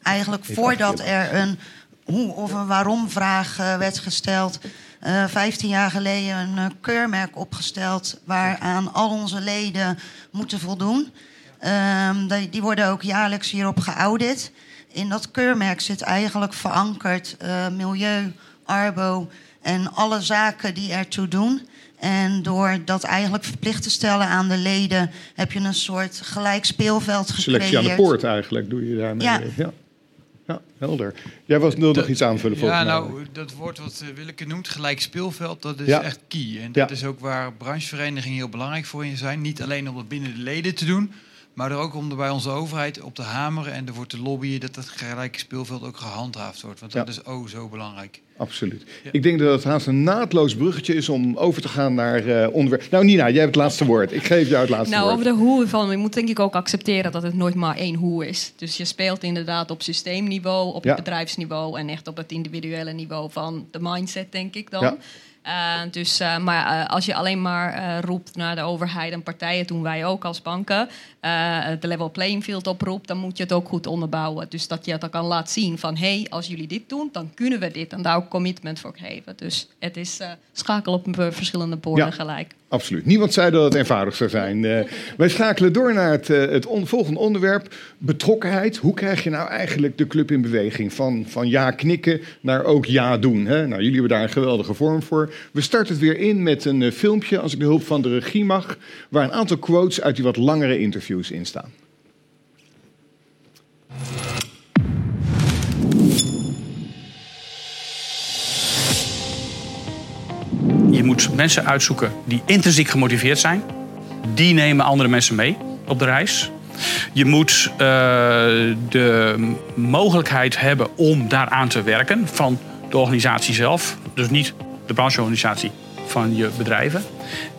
eigenlijk voordat er een hoe of een waarom vraag eh, werd gesteld... eh 15 jaar geleden een keurmerk opgesteld... waaraan al onze leden moeten voldoen. Ehm, die, die worden ook jaarlijks hierop geaudit. In dat keurmerk zit eigenlijk verankerd eh, milieu, arbo en alle zaken die ertoe doen. En door dat eigenlijk verplicht te stellen aan de leden... heb je een soort gelijk speelveld gecreëerd. Selectie aan de poort eigenlijk doe je daarmee. Ja. ja. Ja, helder. Jij was wil nog iets aanvullen volgens Ja, mij. nou, dat woord wat eh, Willeke noemt, gelijk speelveld, dat is Ja. echt key. En Ja. dat is ook waar brancheverenigingen heel belangrijk voor in zijn. Niet alleen om dat binnen de leden te doen, maar er ook om er bij onze overheid op te hameren en ervoor te lobbyen dat dat gelijke speelveld ook gehandhaafd wordt. Want dat Ja. is oh zo belangrijk. Absoluut. Ik denk dat het haast een naadloos bruggetje is om over te gaan naar eh onderwerp. Nou, Nina, jij hebt het laatste woord. Ik geef jou het laatste Nou, woord. over de hoe van, je moet denk ik ook accepteren dat het nooit maar één hoe is. Dus je speelt inderdaad op systeemniveau, op Ja. het bedrijfsniveau en echt op het individuele niveau van de mindset, denk ik dan. Eh, dus, eh, maar eh, als je alleen maar roept naar de overheid en partijen, doen wij ook als banken, de level playing field oproept, dan moet je het ook goed onderbouwen. Dus dat je het dan kan laten zien van, hé, hey, als jullie dit doen, dan kunnen we dit. En daar ook commitment voor geven. Dus het is schakel op verschillende borden Ja. gelijk. Absoluut. Niemand zei dat het eenvoudig zou zijn. Eh, wij schakelen door naar het, eh, het volgende onderwerp. Betrokkenheid. Hoe krijg je nou eigenlijk de club in beweging? Van, van ja knikken naar ook ja doen. Hè? Nou, jullie hebben daar een geweldige vorm voor. We starten het weer in met een eh, filmpje, als ik de hulp van de regie mag... waar een aantal quotes uit die wat langere interviews in staan. Moet mensen uitzoeken die intrinsiek gemotiveerd zijn. Die nemen andere mensen mee op de reis. Je moet eh, de mogelijkheid hebben om daaraan te werken van de organisatie zelf. Dus niet de brancheorganisatie van je bedrijven.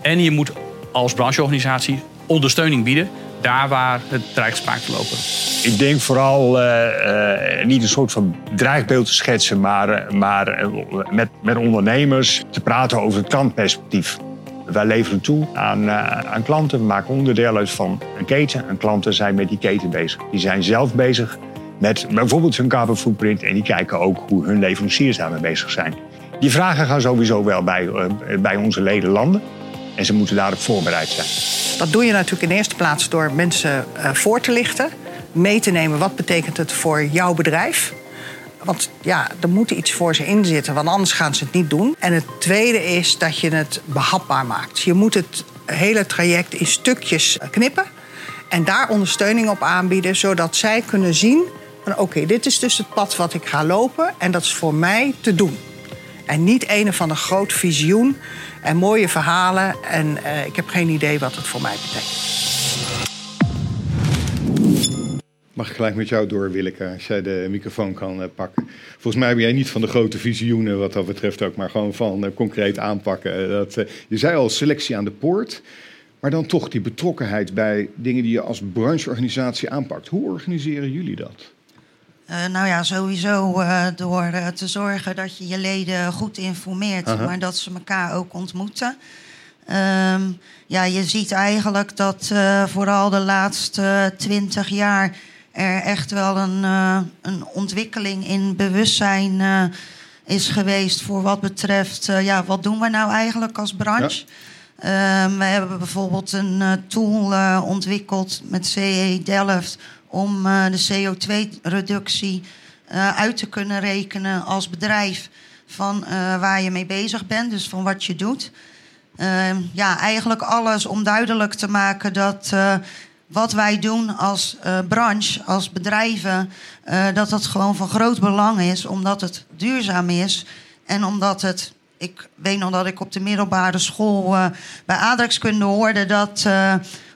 En je moet als brancheorganisatie ondersteuning bieden daar waar het dreigt spaak te lopen. Ik denk vooral eh, eh, niet een soort van dreigbeeld te schetsen, maar, eh, maar met, met ondernemers te praten over het klantperspectief. Wij leveren toe aan, aan klanten, we maken onderdeel uit van een keten en klanten zijn met die keten bezig. Die zijn zelf bezig met bijvoorbeeld hun carbon footprint en die kijken ook hoe hun leveranciers daarmee bezig zijn. Die vragen gaan sowieso wel bij, bij onze leden landen en ze moeten daarop voorbereid zijn. Dat doe je natuurlijk in eerste plaats door mensen eh, voor te lichten. Mee te nemen wat betekent het voor jouw bedrijf. Want ja, er moet iets voor ze in zitten, want anders gaan ze het niet doen. En het tweede is dat je het behapbaar maakt. Je moet het hele traject in stukjes eh, knippen. En daar ondersteuning op aanbieden, zodat zij kunnen zien... van oké, dit is dus het pad wat ik ga lopen en dat is voor mij te doen. En niet een of ander groot visioen en mooie verhalen. En eh, ik heb geen idee wat het voor mij betekent. Mag ik gelijk met jou door, Willeke, als jij de microfoon kan eh, pakken. Volgens mij ben jij niet van de grote visioenen wat dat betreft ook, maar gewoon van eh, concreet aanpakken. Dat, je zei al selectie aan de poort, maar dan toch die betrokkenheid bij dingen die je als brancheorganisatie aanpakt. Hoe organiseren jullie dat? Eh, nou ja, sowieso eh, door eh, te zorgen dat je je leden goed informeert, maar dat ze elkaar ook ontmoeten. Ehm, ja, je ziet eigenlijk dat vooral de laatste twintig jaar er echt wel een, een ontwikkeling in bewustzijn is geweest voor wat betreft, ja, wat doen we nou eigenlijk als branche? Ehm, we hebben bijvoorbeeld een tool ontwikkeld met CE Delft om eh, de CO2-reductie eh, uit te kunnen rekenen als bedrijf van eh, waar je mee bezig bent, dus van wat je doet. Ehm, ja, eigenlijk alles om duidelijk te maken dat wat wij doen als branche, als bedrijven, dat dat gewoon van groot belang is, omdat het duurzaam is en omdat het. Ik weet nog dat ik op de middelbare school eh, bij aardrijkskunde hoorde dat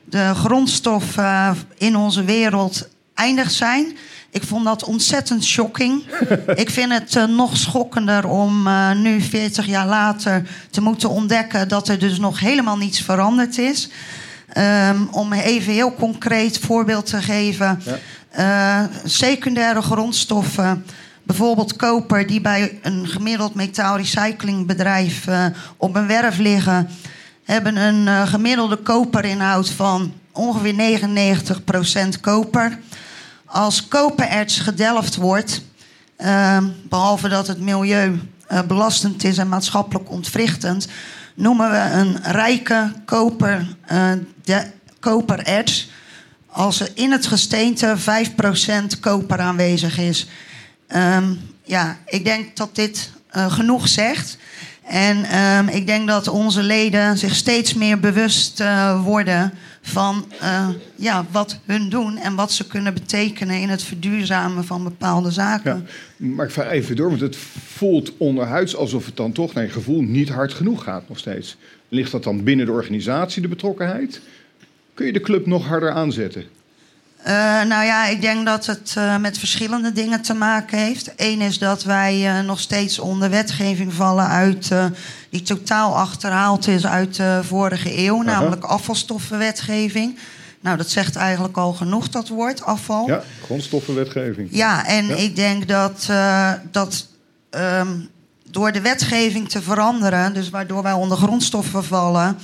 de grondstoffen eh, in onze wereld eindig zijn. Ik vond dat ontzettend shocking. ik vind het eh, nog schokkender om eh, nu, 40 jaar later, te moeten ontdekken dat er dus nog helemaal niets veranderd is. Ehm, om even heel concreet voorbeeld te geven. Eh, secundaire grondstoffen bijvoorbeeld koper die bij een gemiddeld metaalrecyclingbedrijf op een werf liggen, hebben een uh, gemiddelde koperinhoud van ongeveer 99% koper. Als kopererts gedelft wordt, uh, behalve dat het milieu belastend is en maatschappelijk ontwrichtend, noemen we een rijke koper, de, kopererts als er in het gesteente 5% koper aanwezig is. Um, ja, ik denk dat dit genoeg zegt. En um, ik denk dat onze leden zich steeds meer bewust uh, worden van uh, ja, wat hun doen en wat ze kunnen betekenen in het verduurzamen van bepaalde zaken. Ja, maar ik vraag even door, want het voelt onderhuids alsof het dan toch naar je gevoel niet hard genoeg gaat nog steeds. Ligt dat dan binnen de organisatie, de betrokkenheid? Kun je de club nog harder aanzetten? Uh, nou ja, ik denk dat het uh, met verschillende dingen te maken heeft. Eén is dat wij uh, nog steeds onder wetgeving vallen uit die totaal achterhaald is uit de vorige eeuw, -huh. namelijk afvalstoffenwetgeving. Nou, dat zegt eigenlijk al genoeg, dat woord, afval. Ja, grondstoffenwetgeving. Ja, en ja. ik denk dat, dat um, door de wetgeving te veranderen, dus waardoor wij onder grondstoffen vallen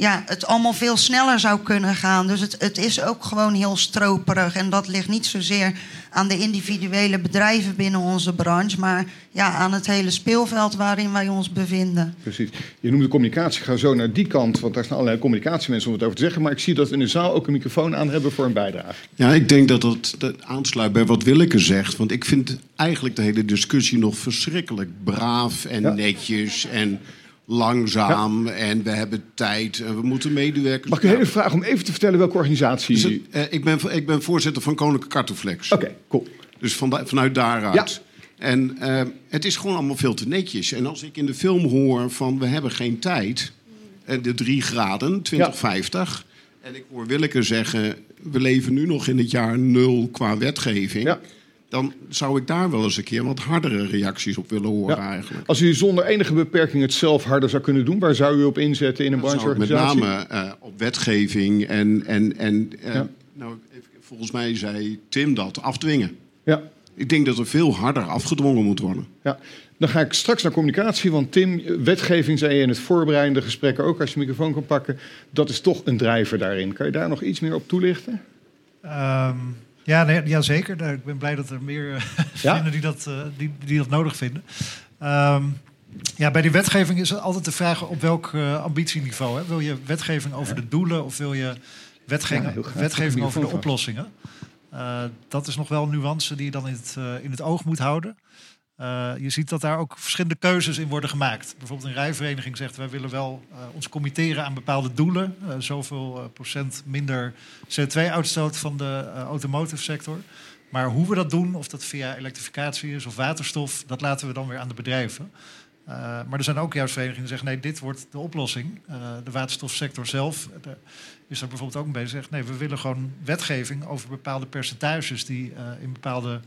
ja, het allemaal veel sneller zou kunnen gaan. Dus het, het is ook gewoon heel stroperig. En dat ligt niet zozeer aan de individuele bedrijven binnen onze branche, maar ja, aan het hele speelveld waarin wij ons bevinden. Precies. Je noemde communicatie. Ik ga zo naar die kant, want daar staan allerlei communicatiemensen om het over te zeggen. Maar ik zie dat we in de zaal ook een microfoon aan hebben voor een bijdrage. Ja, ik denk dat dat, dat aansluit bij wat Willeke zegt. Want ik vind eigenlijk de hele discussie nog verschrikkelijk braaf en ja. netjes en langzaam ja. en we hebben tijd en we moeten medewerkers. Mag ik een hele vraag om even te vertellen welke organisatie... Dus het, uh, ik, ben, ik ben voorzitter van Koninklijke Cartoflex. Oké, okay, cool. Dus van, vanuit daaruit. Ja. En uh, het is gewoon allemaal veel te netjes. En als ik in de film hoor van we hebben geen tijd... en de drie graden, 2050... Ja. en ik hoor Willeke zeggen... we leven nu nog in het jaar nul qua wetgeving... Ja dan zou ik daar wel eens een keer wat hardere reacties op willen horen ja. eigenlijk. Als u zonder enige beperking het zelf harder zou kunnen doen, waar zou u op inzetten in een brancheorganisatie? Met name uh, op wetgeving en, en, en uh, ja. nou, volgens mij zei Tim dat, afdwingen. Ja. Ik denk dat er veel harder afgedwongen moet worden. Ja. Dan ga ik straks naar communicatie, want Tim, wetgeving zei je in het voorbereidende gesprek ook, als je microfoon kan pakken, dat is toch een drijver daarin. Kan je daar nog iets meer op toelichten? Um... Ja, nee, ja, zeker. Ik ben blij dat er meer ja? vinden die dat, uh, die, die dat nodig vinden. Um, ja, bij die wetgeving is het altijd de vraag op welk uh, ambitieniveau. Hè? Wil je wetgeving over de doelen of wil je wetgeving, ja, wetgeving over de oplossingen? dat is nog wel een nuance die je dan in het, in het oog moet houden. Uh, je ziet dat daar ook verschillende keuzes in worden gemaakt. Bijvoorbeeld een rijvereniging zegt wij willen wel uh, ons committeren aan bepaalde doelen. Uh, zoveel procent minder CO2-uitstoot van de automotive sector. Maar hoe we dat doen, of dat via elektrificatie is of waterstof, dat laten we dan weer aan de bedrijven. maar er zijn ook juist verenigingen die zeggen nee, dit wordt de oplossing. de waterstofsector zelf is er bijvoorbeeld ook mee zegt nee, we willen gewoon wetgeving over bepaalde percentages die in bepaalde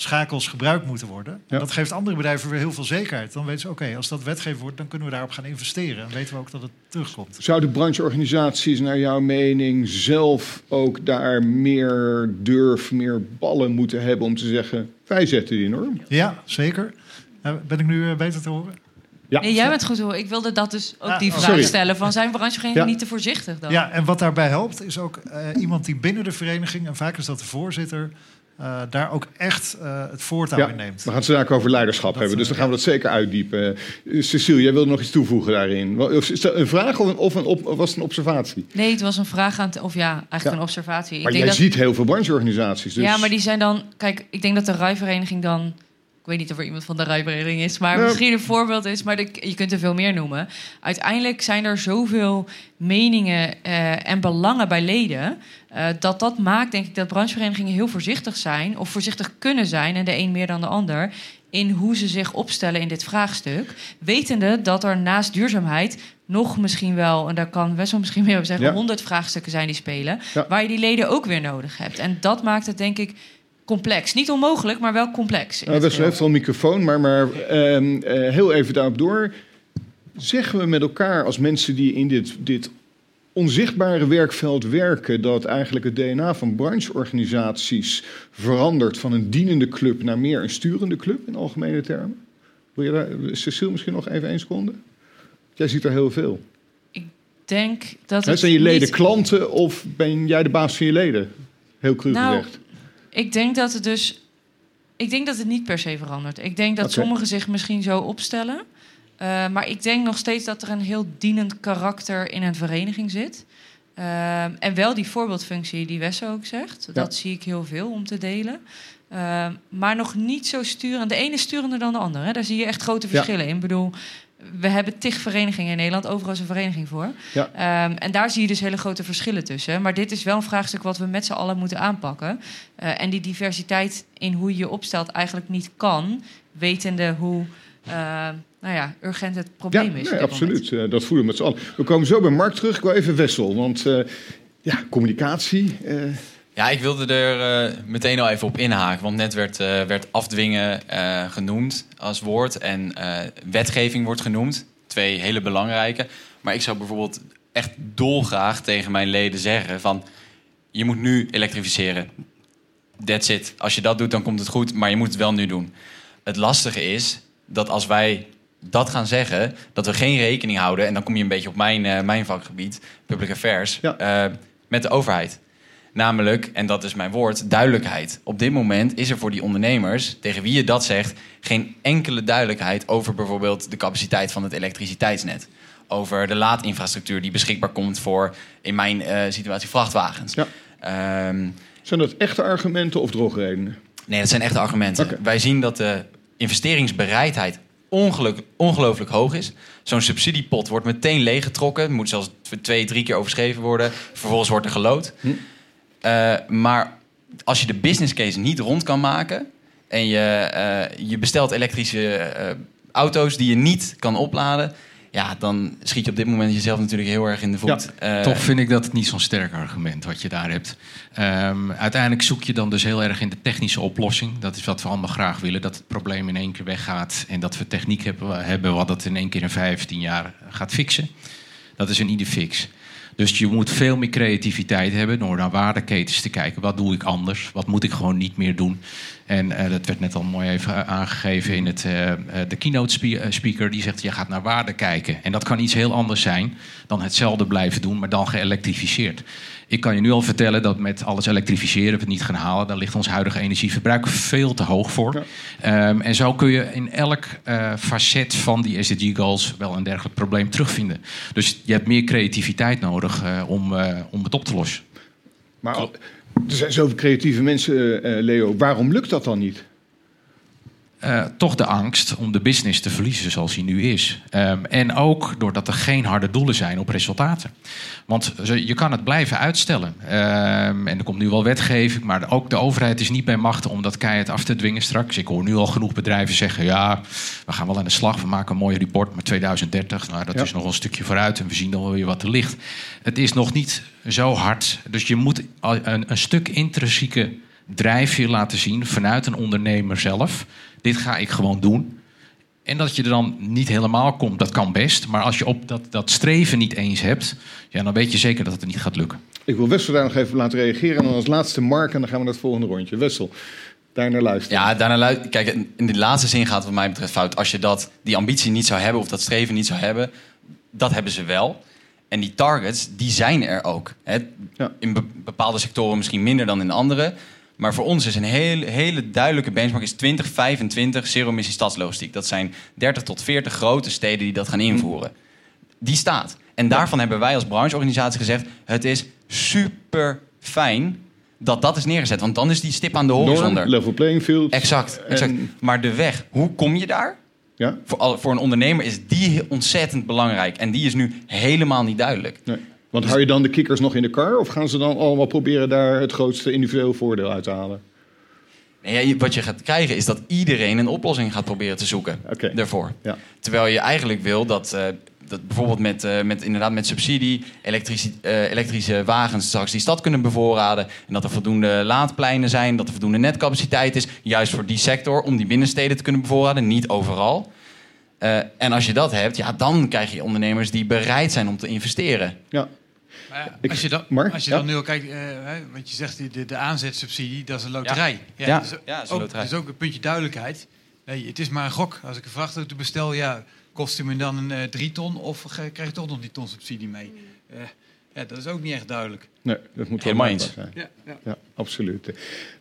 schakels gebruikt moeten worden. Ja. Dat geeft andere bedrijven weer heel veel zekerheid. Dan weten ze, oké, okay, als dat wetgever wordt, dan kunnen we daarop gaan investeren. En weten we ook dat het terugkomt. Zouden brancheorganisaties naar jouw mening zelf ook daar meer durf, meer ballen moeten hebben om te zeggen, wij zetten die norm? Ja, zeker. Uh, ben ik nu uh, beter te horen? Ja. Nee, jij bent goed hoor. Ik wilde dat dus ook die vraag stellen. Van zijn brancheverenigingen ja. niet te voorzichtig dan? Ja, en wat daarbij helpt is ook uh, iemand die binnen de vereniging... en vaak is dat de voorzitter uh, daar ook echt uh, het voortouw ja, in neemt. We gaan het straks over leiderschap dat, hebben, dus dan gaan we dat zeker uitdiepen. Uh, Cecile, jij wilde nog iets toevoegen daarin. Is dat een vraag of, een, of, een op, was het een observatie? Nee, het was een vraag aan, of ja, eigenlijk ja. een observatie. Maar ik denk jij dat, ziet heel veel brancheorganisaties. Dus... Ja, maar die zijn dan, kijk, ik denk dat de rijvereniging dan weet niet of er iemand van de rijvereniging is, maar misschien een voorbeeld is. Maar de, je kunt er veel meer noemen. Uiteindelijk zijn er zoveel meningen uh, en belangen bij leden. Uh, dat dat maakt, denk ik, dat brancheverenigingen heel voorzichtig zijn. Of voorzichtig kunnen zijn, en de een meer dan de ander. In hoe ze zich opstellen in dit vraagstuk. Wetende dat er naast duurzaamheid nog misschien wel, en daar kan best wel misschien meer op zeggen, honderd ja. vraagstukken zijn die spelen. Ja. Waar je die leden ook weer nodig hebt. En dat maakt het, denk ik complex. Niet onmogelijk, maar wel complex. Nou, heeft wel een microfoon, maar, maar uh, uh, heel even daarop door. Zeggen we met elkaar als mensen die in dit, dit onzichtbare werkveld werken dat eigenlijk het DNA van brancheorganisaties verandert van een dienende club naar meer een sturende club in algemene termen? Wil je daar, Cecile, misschien nog even één seconde? Jij ziet er heel veel. Ik denk dat het zijn je leden niet- klanten of ben jij de baas van je leden? Heel cru Nou, gezegd. Ik denk dat het dus. Ik denk dat het niet per se verandert. Ik denk dat sommigen zich misschien zo opstellen. Eh, maar ik denk nog steeds dat er een heel dienend karakter in een vereniging zit. Ehm, en wel die voorbeeldfunctie die Wesse ook zegt. Ja. Dat zie ik heel veel om te delen. Ehm, maar nog niet zo sturend. De ene is sturender dan de andere. Hè. Daar zie je echt grote Ja. verschillen in. Ik bedoel, we hebben tig verenigingen in Nederland. Overal is een vereniging voor. Ja. Ehm, en daar zie je dus hele grote verschillen tussen. Maar dit is wel een vraagstuk wat we met z'n allen moeten aanpakken. Eh, en die diversiteit in hoe je je opstelt eigenlijk niet kan, wetende hoe eh, nou ja, urgent het probleem ja, is. nee, absoluut. Eh, dat voelen we met z'n allen. We komen zo bij Mark terug. Ik wil even Wessel, want eh, ja, communicatie. Ja, ik wilde er eh, meteen al even op inhaken. Want net werd, eh, werd afdwingen eh, genoemd als woord. En wetgeving wordt genoemd. Twee hele belangrijke. Maar ik zou bijvoorbeeld echt dolgraag tegen mijn leden zeggen van... je moet nu elektrificeren. That's it. Als je dat doet, dan komt het goed. Maar je moet het wel nu doen. Het lastige is dat als wij dat gaan zeggen... dat we geen rekening houden... en dan kom je een beetje op mijn, mijn vakgebied, public affairs... met de overheid. Namelijk, en dat is mijn woord, duidelijkheid. Op dit moment is er voor die ondernemers, tegen wie je dat zegt, geen enkele duidelijkheid over bijvoorbeeld de capaciteit van het elektriciteitsnet. Over de laadinfrastructuur die beschikbaar komt voor, in mijn eh, situatie, vrachtwagens. Ehm, zijn dat echte argumenten of drogredenen? Nee, dat zijn echte argumenten. Wij zien dat de investeringsbereidheid ongeluk, ongelooflijk hoog is. Zo'n subsidiepot wordt meteen leeggetrokken. Moet zelfs twee, drie keer overschreven worden. Vervolgens wordt er gelood. Eh, maar als je de business case niet rond kan maken... en je, eh, je bestelt elektrische eh, auto's die je niet kan opladen... ja, dan schiet je op dit moment jezelf natuurlijk heel erg in de voet. Eh, Toch vind ik dat het niet zo'n sterk argument wat je daar hebt. Ehm, uiteindelijk zoek je dan dus heel erg in de technische oplossing. Dat is wat we allemaal graag willen. Dat het probleem in één keer weggaat. En dat we techniek hebben, hebben wat het in één keer in 15 jaar gaat fixen. Dat is een ieder fix. Dus je moet veel meer creativiteit hebben door naar waardeketens te kijken. Wat doe ik anders? Wat moet ik gewoon niet meer doen? En eh, dat werd net al mooi even aangegeven in het, eh, eh, de keynote spe- eh, speaker. Die zegt, je gaat naar waarde kijken. En dat kan iets heel anders zijn dan hetzelfde blijven doen, maar dan geëlektrificeerd. Ik kan je nu al vertellen dat met alles elektrificeren we het niet gaan halen. Daar ligt ons huidige energieverbruik veel te hoog voor. Ehm, en zo kun je in elk eh, facet van die SDG-goals wel een dergelijk probleem terugvinden. Dus je hebt meer creativiteit nodig eh, om, eh, om het op te lossen. Maar er zijn zoveel creatieve mensen, Leo. Waarom lukt dat dan niet? Eh, toch de angst om de business te verliezen zoals die nu is. Ehm, en ook doordat er geen harde doelen zijn op resultaten. Want je kan het blijven uitstellen. Ehm, en er komt nu wel wetgeving, maar ook de overheid is niet bij machten om dat keihard af te dwingen straks. Ik hoor nu al genoeg bedrijven zeggen: ja, we gaan wel aan de slag, we maken een mooi rapport, maar 2030, nou, dat Ja. is nog een stukje vooruit en we zien dan wel weer wat er ligt. Het is nog niet zo hard, dus je moet een, een stuk intrinsieke drijfveer laten zien vanuit een ondernemer zelf. Dit ga ik gewoon doen. En dat je er dan niet helemaal komt, dat kan best. Maar als je op dat, dat streven niet eens hebt, ja, dan weet je zeker dat het niet gaat lukken. Ik wil Wessel daar nog even laten reageren. En dan als laatste Mark en dan gaan we naar het volgende rondje. Wessel, daar naar luisteren. Ja, daarna luid. Kijk, in in de laatste zin gaat het wat mij betreft fout. Als je dat, die ambitie niet zou hebben of dat streven niet zou hebben, dat hebben ze wel. En die targets, die zijn er ook. Hè? In be- bepaalde sectoren misschien minder dan in andere. Maar voor ons is een hele, hele duidelijke benchmark is 2025 zero-emissie stadslogistiek. Dat zijn 30 tot 40 grote steden die dat gaan invoeren. Die staat. En daarvan hebben wij als brancheorganisatie gezegd... het is super fijn dat dat is neergezet. Want dan is die stip aan de horizon. Norm, level playing field. Exact, exact. Maar de weg, hoe kom je daar? Ja? Voor, voor een ondernemer is die ontzettend belangrijk. En die is nu helemaal niet duidelijk. Nee. Want hou je dan de kikkers nog in de kar? Of gaan ze dan allemaal proberen daar het grootste individueel voordeel uit te halen? Ja, wat je gaat krijgen is dat iedereen een oplossing gaat proberen te zoeken daarvoor. Ja. Terwijl je eigenlijk wil dat, eh, dat bijvoorbeeld met, eh, met, inderdaad met subsidie elektrische, eh, elektrische wagens straks die stad kunnen bevoorraden. En dat er voldoende laadpleinen zijn, dat er voldoende netcapaciteit is. Juist voor die sector om die binnensteden te kunnen bevoorraden, niet overal. Eh, en als je dat hebt, ja, dan krijg je ondernemers die bereid zijn om te investeren. Ja. Maar ja, als je dan, Mark? als je Ja? dan nu al kijkt, eh, hè, wat je zegt, die- de, de aanzetsubsidie, dat is een loterij. Ja. dat is, Ja, dat is een ook, loterij. dat is ook een puntje duidelijkheid. Nee, het is maar een gok. Als ik een vrachtauto bestel, ja, kost hij me dan een eh, drie ton of ge- krijg ik toch nog die ton subsidie mee? Eh, ja, dat is ook niet echt duidelijk. Nee, dat moet wel Helemaal eens. zijn. Ja, ja. Absoluut.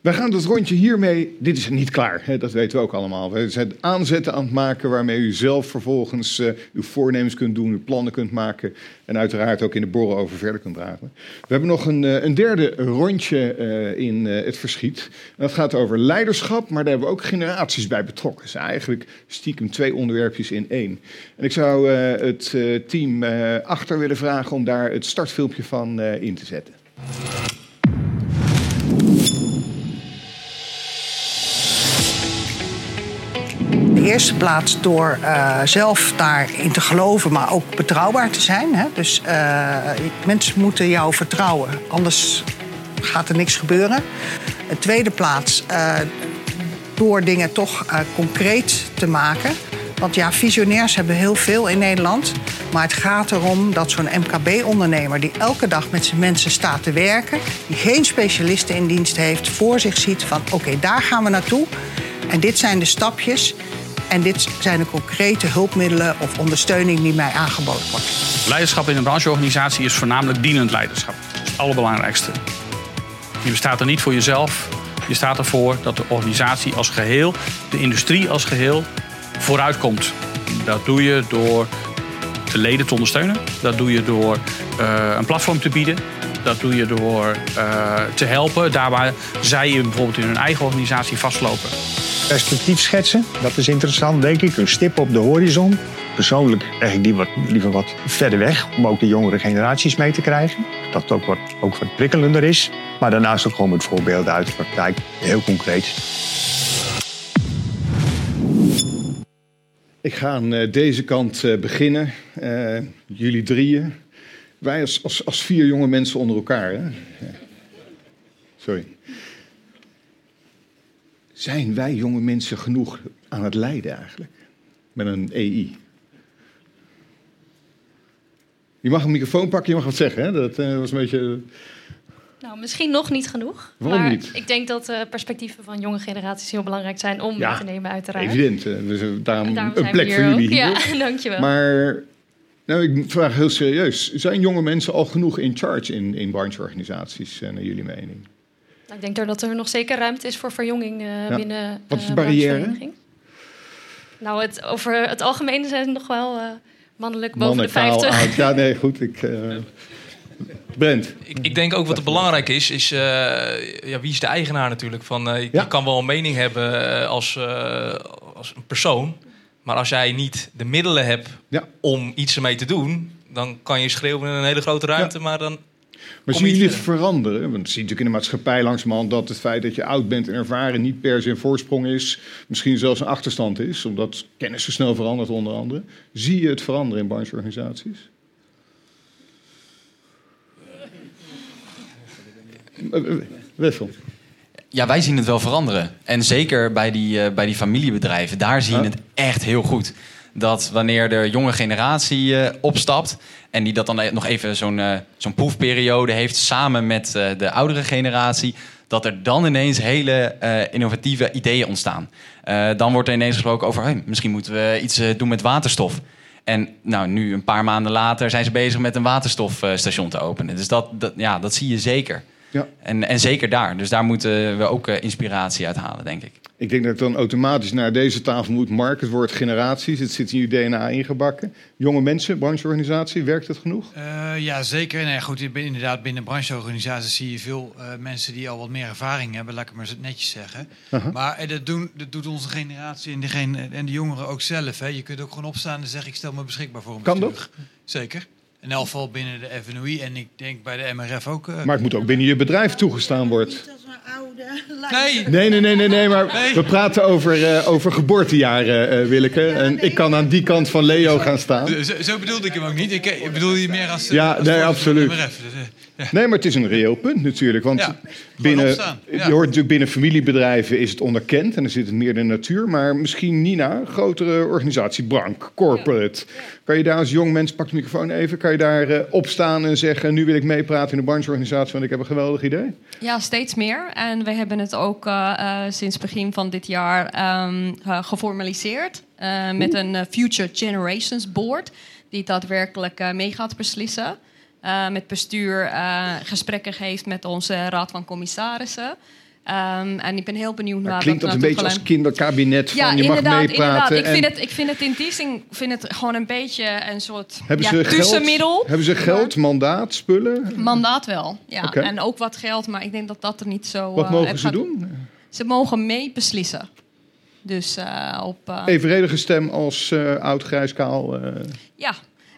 We gaan het rondje hiermee. Dit is niet klaar, hè, dat weten we ook allemaal. We zijn aanzetten aan het maken waarmee u zelf vervolgens eh, uw voornemens kunt doen, uw plannen kunt maken. En uiteraard ook in de borrel over verder kunt dragen. We hebben nog een, eh, een derde rondje eh, in het verschiet. Dat gaat over leiderschap, maar daar hebben we ook generaties bij betrokken. Dus eigenlijk stiekem twee onderwerpjes in één. En ik zou het team achter willen vragen om daar het startfilmpje van in te zetten. Eerste plaats door eh, zelf daarin te geloven, maar ook betrouwbaar te zijn. Hè? Dus eh, mensen moeten jou vertrouwen, anders gaat er niks gebeuren. In de tweede plaats eh, door dingen toch concreet te maken. Want ja, visionairs hebben heel veel in Nederland. Maar het gaat erom dat zo'n MKB-ondernemer die elke dag met zijn mensen staat te werken, die geen specialisten in dienst heeft, voor zich ziet van oké, daar gaan we naartoe. En dit zijn de stapjes. En dit zijn de concrete hulpmiddelen of ondersteuning die mij aangeboden wordt. Leiderschap in een brancheorganisatie is voornamelijk dienend leiderschap. Dat is het allerbelangrijkste. Je bestaat er niet voor jezelf. Je staat ervoor dat de organisatie als geheel, de industrie als geheel, vooruitkomt. Dat doe je door de leden te ondersteunen. Dat doe je door eh, een platform te bieden. Dat doe je door eh, te helpen daar waar zij bijvoorbeeld in hun eigen organisatie vastlopen. Perspectief schetsen, dat is interessant, denk ik. Een stip op de horizon. Persoonlijk leg ik die wat, liever wat verder weg, om ook de jongere generaties mee te krijgen. Dat het ook wat, ook wat prikkelender is. Maar daarnaast ook gewoon met voorbeelden uit de praktijk, heel concreet. Ik ga aan eh, deze kant eh, beginnen. Eh, jullie drieën. Wij als, als, als vier jonge mensen onder elkaar. Hè? Sorry. Zijn wij jonge mensen genoeg aan het leiden eigenlijk? Met een EI. Je mag een microfoon pakken, je mag wat zeggen. Hè? Dat eh, was een beetje... Nou, misschien nog niet genoeg. Waarom maar niet? ik denk dat de perspectieven van jonge generaties heel belangrijk zijn om Ja, mee te nemen, uiteraard. Evident. eh, Dus eh, daarom, En daarom een plek voor jullie ook. hier. Ja, dankjewel. Maar nou, ik vraag heel serieus. Zijn jonge mensen al genoeg in charge in, in brancheorganisaties, eh, naar jullie mening? Nou, ik denk dat er nog zeker ruimte is voor verjonging eh, Ja. binnen Wat is de eh, barrière? branchevereniging. Nou, het, over het algemeen zijn het nog wel eh, mannelijk boven Mannen, de kaal, 50. oud. Ja, nee, goed. Ik, eh, Brent. Ik, ik denk ook wat er belangrijk is, is eh, ja, wie is de eigenaar natuurlijk. Van, eh, je, Ja. kan wel een mening hebben als, eh, als een persoon. Maar als jij niet de middelen hebt Ja. om iets ermee te doen... dan kan je schreeuwen in een hele grote ruimte, maar dan... Maar zien je het veranderen? Want je ziet natuurlijk in de maatschappij langzamerhand dat het feit dat je oud bent en ervaren niet per se een voorsprong is. Misschien zelfs een achterstand is, omdat kennis zo snel verandert onder andere. Zie je het veranderen in brancheorganisaties? Eh, eh, Wessel. Ja, wij zien het wel veranderen. En zeker bij die, eh, bij die familiebedrijven, daar zie je het echt heel goed. Dat wanneer de jonge generatie eh, opstapt en die dat dan nog even zo'n eh, zo'n proefperiode heeft samen met de oudere generatie, dat er dan ineens hele innovatieve ideeën ontstaan. Dan wordt er ineens gesproken over, hey, misschien moeten we iets doen met waterstof. En nou, nu een paar maanden later zijn ze bezig met een waterstofstation te openen. Dus dat, dat, ja, dat zie je zeker. Ja. En, en zeker daar. Dus daar moeten we ook eh, inspiratie uit halen, denk ik. Ik denk dat ik dan automatisch naar deze tafel moet. Mark, het woord generaties, het zit in je DNA ingebakken. Jonge mensen, brancheorganisatie, werkt het genoeg? Eh, ja, zeker. Nee, goed, inderdaad, binnen brancheorganisaties zie je veel eh, mensen die al wat meer ervaring hebben, laat ik maar netjes zeggen. Maar dat, doen, dat doet onze generatie en, degene, en de jongeren ook zelf. Hè. Je kunt ook gewoon opstaan en zeggen, ik stel me beschikbaar voor een Kan bestuur. Zeker. In elk geval binnen de FNOI en ik denk bij de MRF ook. eh. Maar het moet ook binnen je bedrijf toegestaan worden. Nee. Nee, nee, nee, nee, nee maar we praten over, eh, over geboortejaren, eh Willeke. en ik kan aan die kant van Leo gaan staan. Zo, zo bedoelde ik hem ook niet. Ik, ik bedoel je meer als, Ja, als nee, absoluut. MRF. Dus, ja. Nee, maar het is een reëel punt natuurlijk. Want Ja, binnen, opstaan, ja. je hoort natuurlijk binnen familiebedrijven is het onderkend en dan zit het meer in de natuur. Maar misschien Nina, grotere organisatie, Brank, corporate. Kan je daar als jong mens, pak de microfoon even, kan je daar eh, opstaan en zeggen... nu wil ik meepraten in de brancheorganisatie, want ik heb een geweldig idee? Ja, steeds meer. En we hebben het ook uh, uh, sinds begin van dit jaar um, geformaliseerd... met een Future Generations Board... die daadwerkelijk mee gaat beslissen... met bestuur gesprekken geeft met onze raad van commissarissen... Um, en ik ben heel benieuwd naar. Klinkt dat, dat een beetje als kinderkabinet? Van, ja, je inderdaad. mag meepraten. inderdaad. Ik, vind het, ik vind het in die zin vind het gewoon een beetje een soort hebben ja, ze tussenmiddel. Geld, hebben ze geld, mandaat, spullen? Mandaat wel, ja. Okay. En ook wat geld, maar ik denk dat dat er niet zo. Wat uh, mogen ze gaat... doen? Ze mogen mee beslissen. Dus uh, op. Uh... Evenredige stem als oud grijskaal. Ja,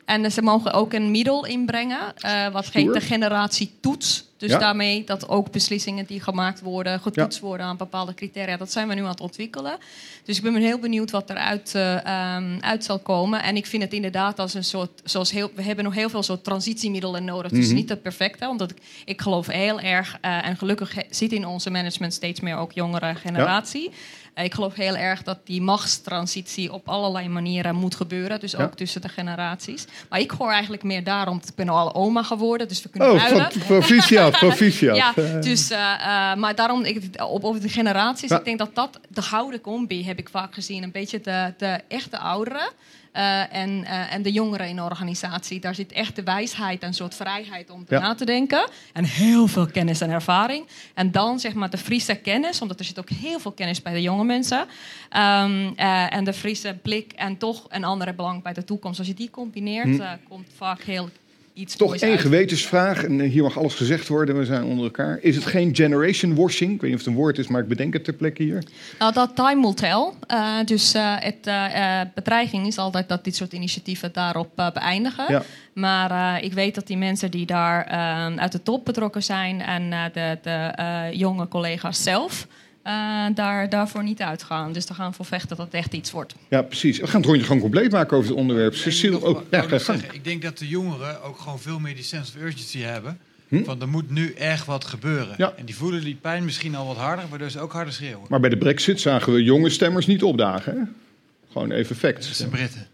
en ze mogen ook een middel inbrengen, wat heet de generatie toets. Dus ja. daarmee dat ook beslissingen die gemaakt worden, getoetst ja. worden aan bepaalde criteria. Dat zijn we nu aan het ontwikkelen. Dus ik ben heel benieuwd wat eruit uh, um, uit zal komen. En ik vind het inderdaad als een soort, zoals heel, we hebben nog heel veel soort transitiemiddelen nodig. Dus niet het perfecte, omdat ik, ik geloof heel erg, uh, en gelukkig zit in onze management steeds meer ook jongere generatie. Uh, ik geloof heel erg dat die machtstransitie op allerlei manieren moet gebeuren. Dus ook Ja. tussen de generaties. Maar ik hoor eigenlijk meer daarom, ik ben al oma geworden, dus we kunnen Oh, huilen. proficiat, proficiat. ja, dus, eh, eh, maar daarom, ik, op, over de generaties, ik denk dat dat, de gouden combi heb ik vaak gezien. Een beetje de, de echte ouderen eh, en, en de jongeren in de organisatie. Daar zit echt de wijsheid en een soort vrijheid om te Ja. na te denken. En heel veel kennis en ervaring. En dan zeg maar de Friese kennis, omdat er zit ook heel veel kennis bij de jonge mensen. Ehm, eh, en de Friese blik en toch een andere belang bij de toekomst. Als je die combineert, Hm. komt vaak heel iets Toch één uit. gewetensvraag, en hier mag alles gezegd worden, we zijn onder elkaar. Is het geen generation washing? Ik weet niet of het een woord is, maar ik bedenk het ter plekke hier. Nou, dat time will tell. Eh, dus eh, het eh, eh, bedreiging is altijd dat dit soort initiatieven daarop eh, beëindigen. Ja. Maar eh, ik weet dat die mensen die daar eh, uit de top betrokken zijn en eh, de, de eh, jonge collega's zelf eh, daar, daarvoor niet uitgaan. Dus daar gaan we voor vechten dat het echt iets wordt. Ja, precies. We gaan het rondje gewoon compleet maken over het onderwerp. Cecile, ook. Ja, ga ik denk dat de jongeren ook gewoon veel meer die sense of urgency hebben. Hm? Van er moet nu echt wat gebeuren. Ja. En die voelen die pijn misschien al wat harder, waardoor ze ook harder schreeuwen. Maar bij de brexit zagen we jonge stemmers niet opdagen. Hè? Gewoon even facts. Dat zijn Britten.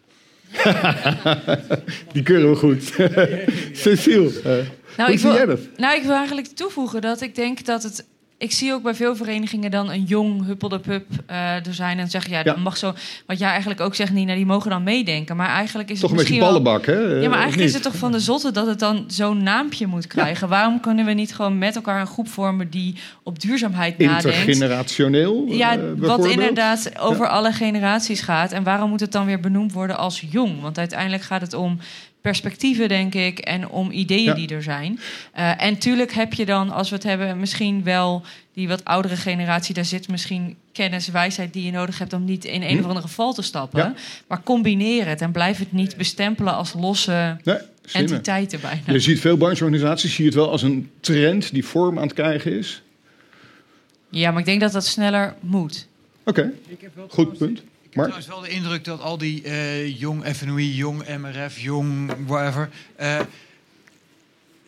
Die keuren we goed. Cecile, eh, Nou, hoe ik zie wil, jij dat? nou, ik wil eigenlijk toevoegen dat ik denk dat het. Ik zie ook bij veel verenigingen dan een jong huppelde pup eh, er zijn en zeggen ja, dat Ja. mag zo. Wat jij eigenlijk ook zegt, Nina, die mogen dan meedenken. Maar eigenlijk is Toch een het beetje misschien wel- ballenbak, hè? Ja, maar eigenlijk is het toch van de zotte dat het dan zo'n naampje moet krijgen. Waarom kunnen we niet gewoon met elkaar een groep vormen die op duurzaamheid nadenkt? Intergenerationeel? Ja, eh, wat bijvoorbeeld? inderdaad over Ja. alle generaties gaat. En waarom moet het dan weer benoemd worden als jong? Want uiteindelijk gaat het om perspectieven, denk ik, en om ideeën Ja. die er zijn. Eh, en tuurlijk heb je dan, als we het hebben, misschien wel die wat oudere generatie. Daar zit misschien kennis, wijsheid die je nodig hebt om niet in een Hm. of andere val te stappen. Ja. Maar combineer het en blijf het niet bestempelen als losse Nee, entiteiten bijna. Je ziet veel brancheorganisaties, zie je het wel als een trend die vorm aan het krijgen is. Ja, maar ik denk dat dat sneller moet. Oké, goed punt. Ik heb trouwens wel de indruk dat al die eh, jong FNOI, jong MRF, jong whatever... eh,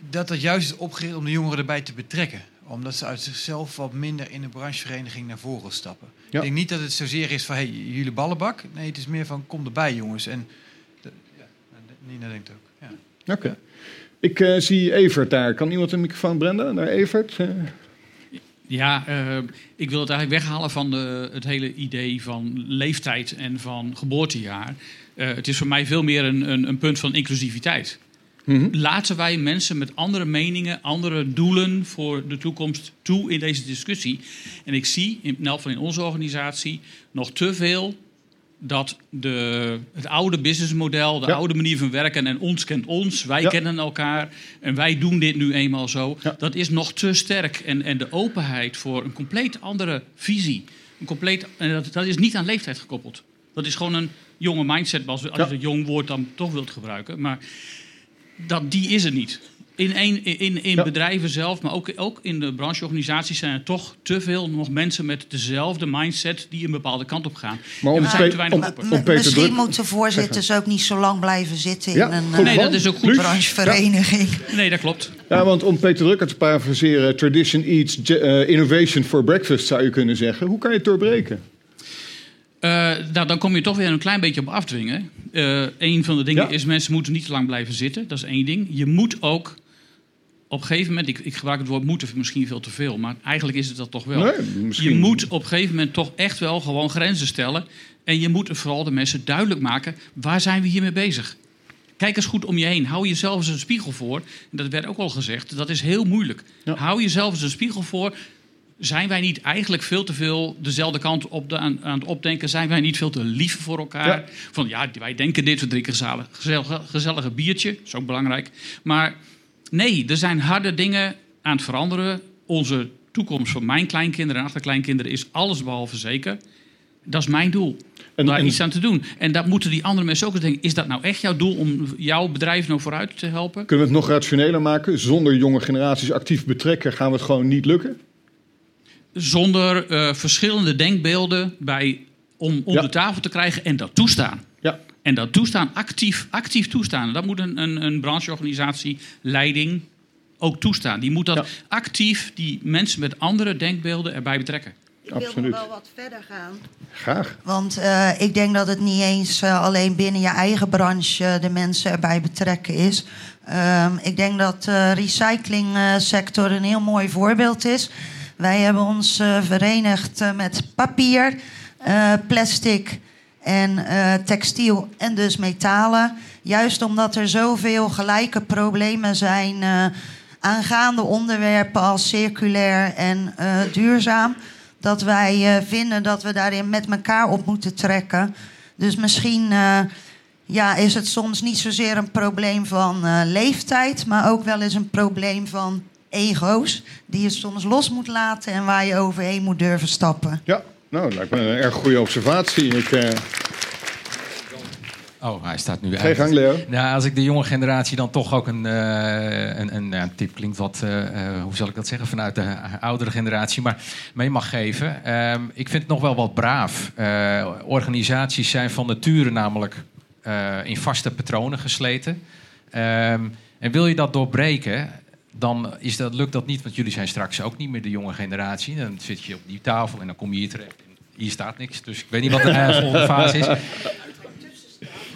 dat dat juist is opgericht om de jongeren erbij te betrekken. Omdat ze uit zichzelf wat minder in de branchevereniging naar voren stappen. Ja. Ik denk niet dat het zozeer is van, hey, jullie ballenbak. Nee, het is meer van, kom erbij jongens. En de- ja, Nina denkt ook. Ja. Oké. Ik eh, zie Evert daar. Kan iemand een microfoon, Brenda? Naar Evert? Ja, eh, ik wil het eigenlijk weghalen van de, het hele idee van leeftijd en van geboortejaar. Eh, het is voor mij veel meer een, een, een punt van inclusiviteit. mhm. Laten wij mensen met andere meningen, andere doelen voor de toekomst toe in deze discussie. En ik zie, in elk van in onze organisatie, nog te veel dat de, het oude businessmodel, de Ja. oude manier van werken en ons kent ons, wij Ja. kennen elkaar en wij doen dit nu eenmaal zo, Ja. dat is nog te sterk. En, en de openheid voor een compleet andere visie, een compleet, en dat, dat is niet aan leeftijd gekoppeld. Dat is gewoon een jonge mindset, als, je het jong woord dan toch wilt gebruiken. Maar dat, die is er niet. In, een, in, in Ja. bedrijven zelf, maar ook, ook in de brancheorganisaties zijn er toch te veel nog mensen met dezelfde mindset die een bepaalde kant op gaan. Maar om En we zijn Pe- te weinig om- open. om Peter Misschien Druk- moeten voorzitters ook niet zo lang blijven zitten Ja, in een goed eh, Nee, dat is ook goed. branchevereniging. Nee, dat klopt. Ja, want om Peter Drucker te parafraseren, tradition eats eh, innovation for breakfast zou je kunnen zeggen. Hoe kan je het doorbbreken? Uh, nou, dan kom je toch weer een klein beetje op afdwingen. Uh, een van de dingen is, mensen moeten niet te lang blijven zitten. Dat is één ding. Je moet ook op een gegeven moment, ik, ik gebruik het woord moeten misschien veel te veel, maar eigenlijk is het dat toch wel. Nee, misschien... Je moet op een gegeven moment toch echt wel gewoon grenzen stellen. En je moet vooral de mensen duidelijk maken, waar zijn we hiermee bezig? Kijk eens goed om je heen. Hou jezelf eens een spiegel voor. Dat werd ook al gezegd. Dat is heel moeilijk. Hou jezelf eens een spiegel voor. Zijn wij niet eigenlijk veel te veel dezelfde kant op de, aan, aan, het opdenken? Zijn wij niet veel te lief voor elkaar? Van ja, wij denken dit, we drinken gezellig, gezellige, gezellige biertje. Dat is ook belangrijk. Maar nee, er zijn harde dingen aan het veranderen. Onze toekomst voor mijn kleinkinderen en achterkleinkinderen is allesbehalve zeker. Dat is mijn doel. En, daar iets aan te doen. En dat moeten die andere mensen ook eens denken. Is dat nou echt jouw doel om jouw bedrijf nou vooruit te helpen? Kunnen we het nog rationeler maken? Zonder jonge generaties actief betrekken gaan we het gewoon niet lukken? Zonder uh, verschillende denkbeelden bij, om om de tafel te krijgen en dat toestaan. En dat toestaan, actief, actief toestaan. Dat moet een, een, een brancheorganisatie, leiding ook toestaan. Die moet dat actief, die mensen met andere denkbeelden erbij betrekken. Ik wil nog wel wat verder gaan. Graag. Want uh, ik denk dat het niet eens uh, alleen binnen je eigen branche uh, de mensen erbij betrekken is. Ehm, ik denk dat de recyclingsector een heel mooi voorbeeld is. Wij hebben ons verenigd met papier, plastic en textiel en dus metalen. Juist omdat er zoveel gelijke problemen zijn aangaande onderwerpen als circulair en duurzaam dat wij vinden dat we daarin met elkaar op moeten trekken. Dus misschien ja, is het soms niet zozeer een probleem van leeftijd, maar ook wel eens een probleem van ego's. Die je soms los moet laten en waar je overheen moet durven stappen. Ja, nou, dat lijkt me een erg goede observatie. Ik, Oh, hij staat nu Geen gang, Leo. Nou, als ik de jonge generatie dan toch ook een, uh, een, een, een, tip klinkt wat, uh, hoe zal ik dat zeggen, vanuit de oudere generatie, maar mee mag geven. Um, ik vind het nog wel wat braaf. Uh, organisaties zijn van nature namelijk in vaste patronen gesleten. Um, en wil je dat doorbreken, dan is dat, lukt dat niet, want jullie zijn straks ook niet meer de jonge generatie. Dan zit je op die tafel en dan kom je hier terecht. Hier staat niks, dus ik weet niet wat de volgende fase is.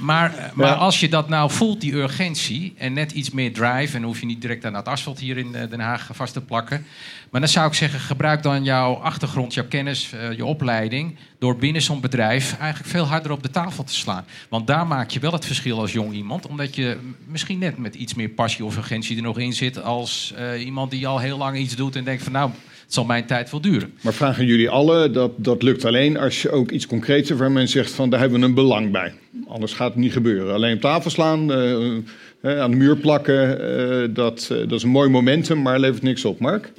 Maar, maar als je dat nou voelt, die urgentie, en net iets meer drive, en hoef je niet direct aan het asfalt hier in Den Haag vast te plakken. Maar dan zou ik zeggen, gebruik dan jouw achtergrond, jouw kennis, uh, je opleiding, door binnen zo'n bedrijf eigenlijk veel harder op de tafel te slaan. Want daar maak je wel het verschil als jong iemand, omdat je misschien net met iets meer passie of urgentie er nog in zit als uh, iemand die al heel lang iets doet en denkt van nou het zal mijn tijd wel duren. Maar vragen jullie alle, dat, dat lukt alleen als je ook iets concreets hebt waar men zegt van daar hebben we een belang bij. Anders gaat het niet gebeuren. Alleen op tafel slaan, uh, aan de muur plakken, uh, dat, uh, dat is een mooi momentum, maar levert niks op. Mark?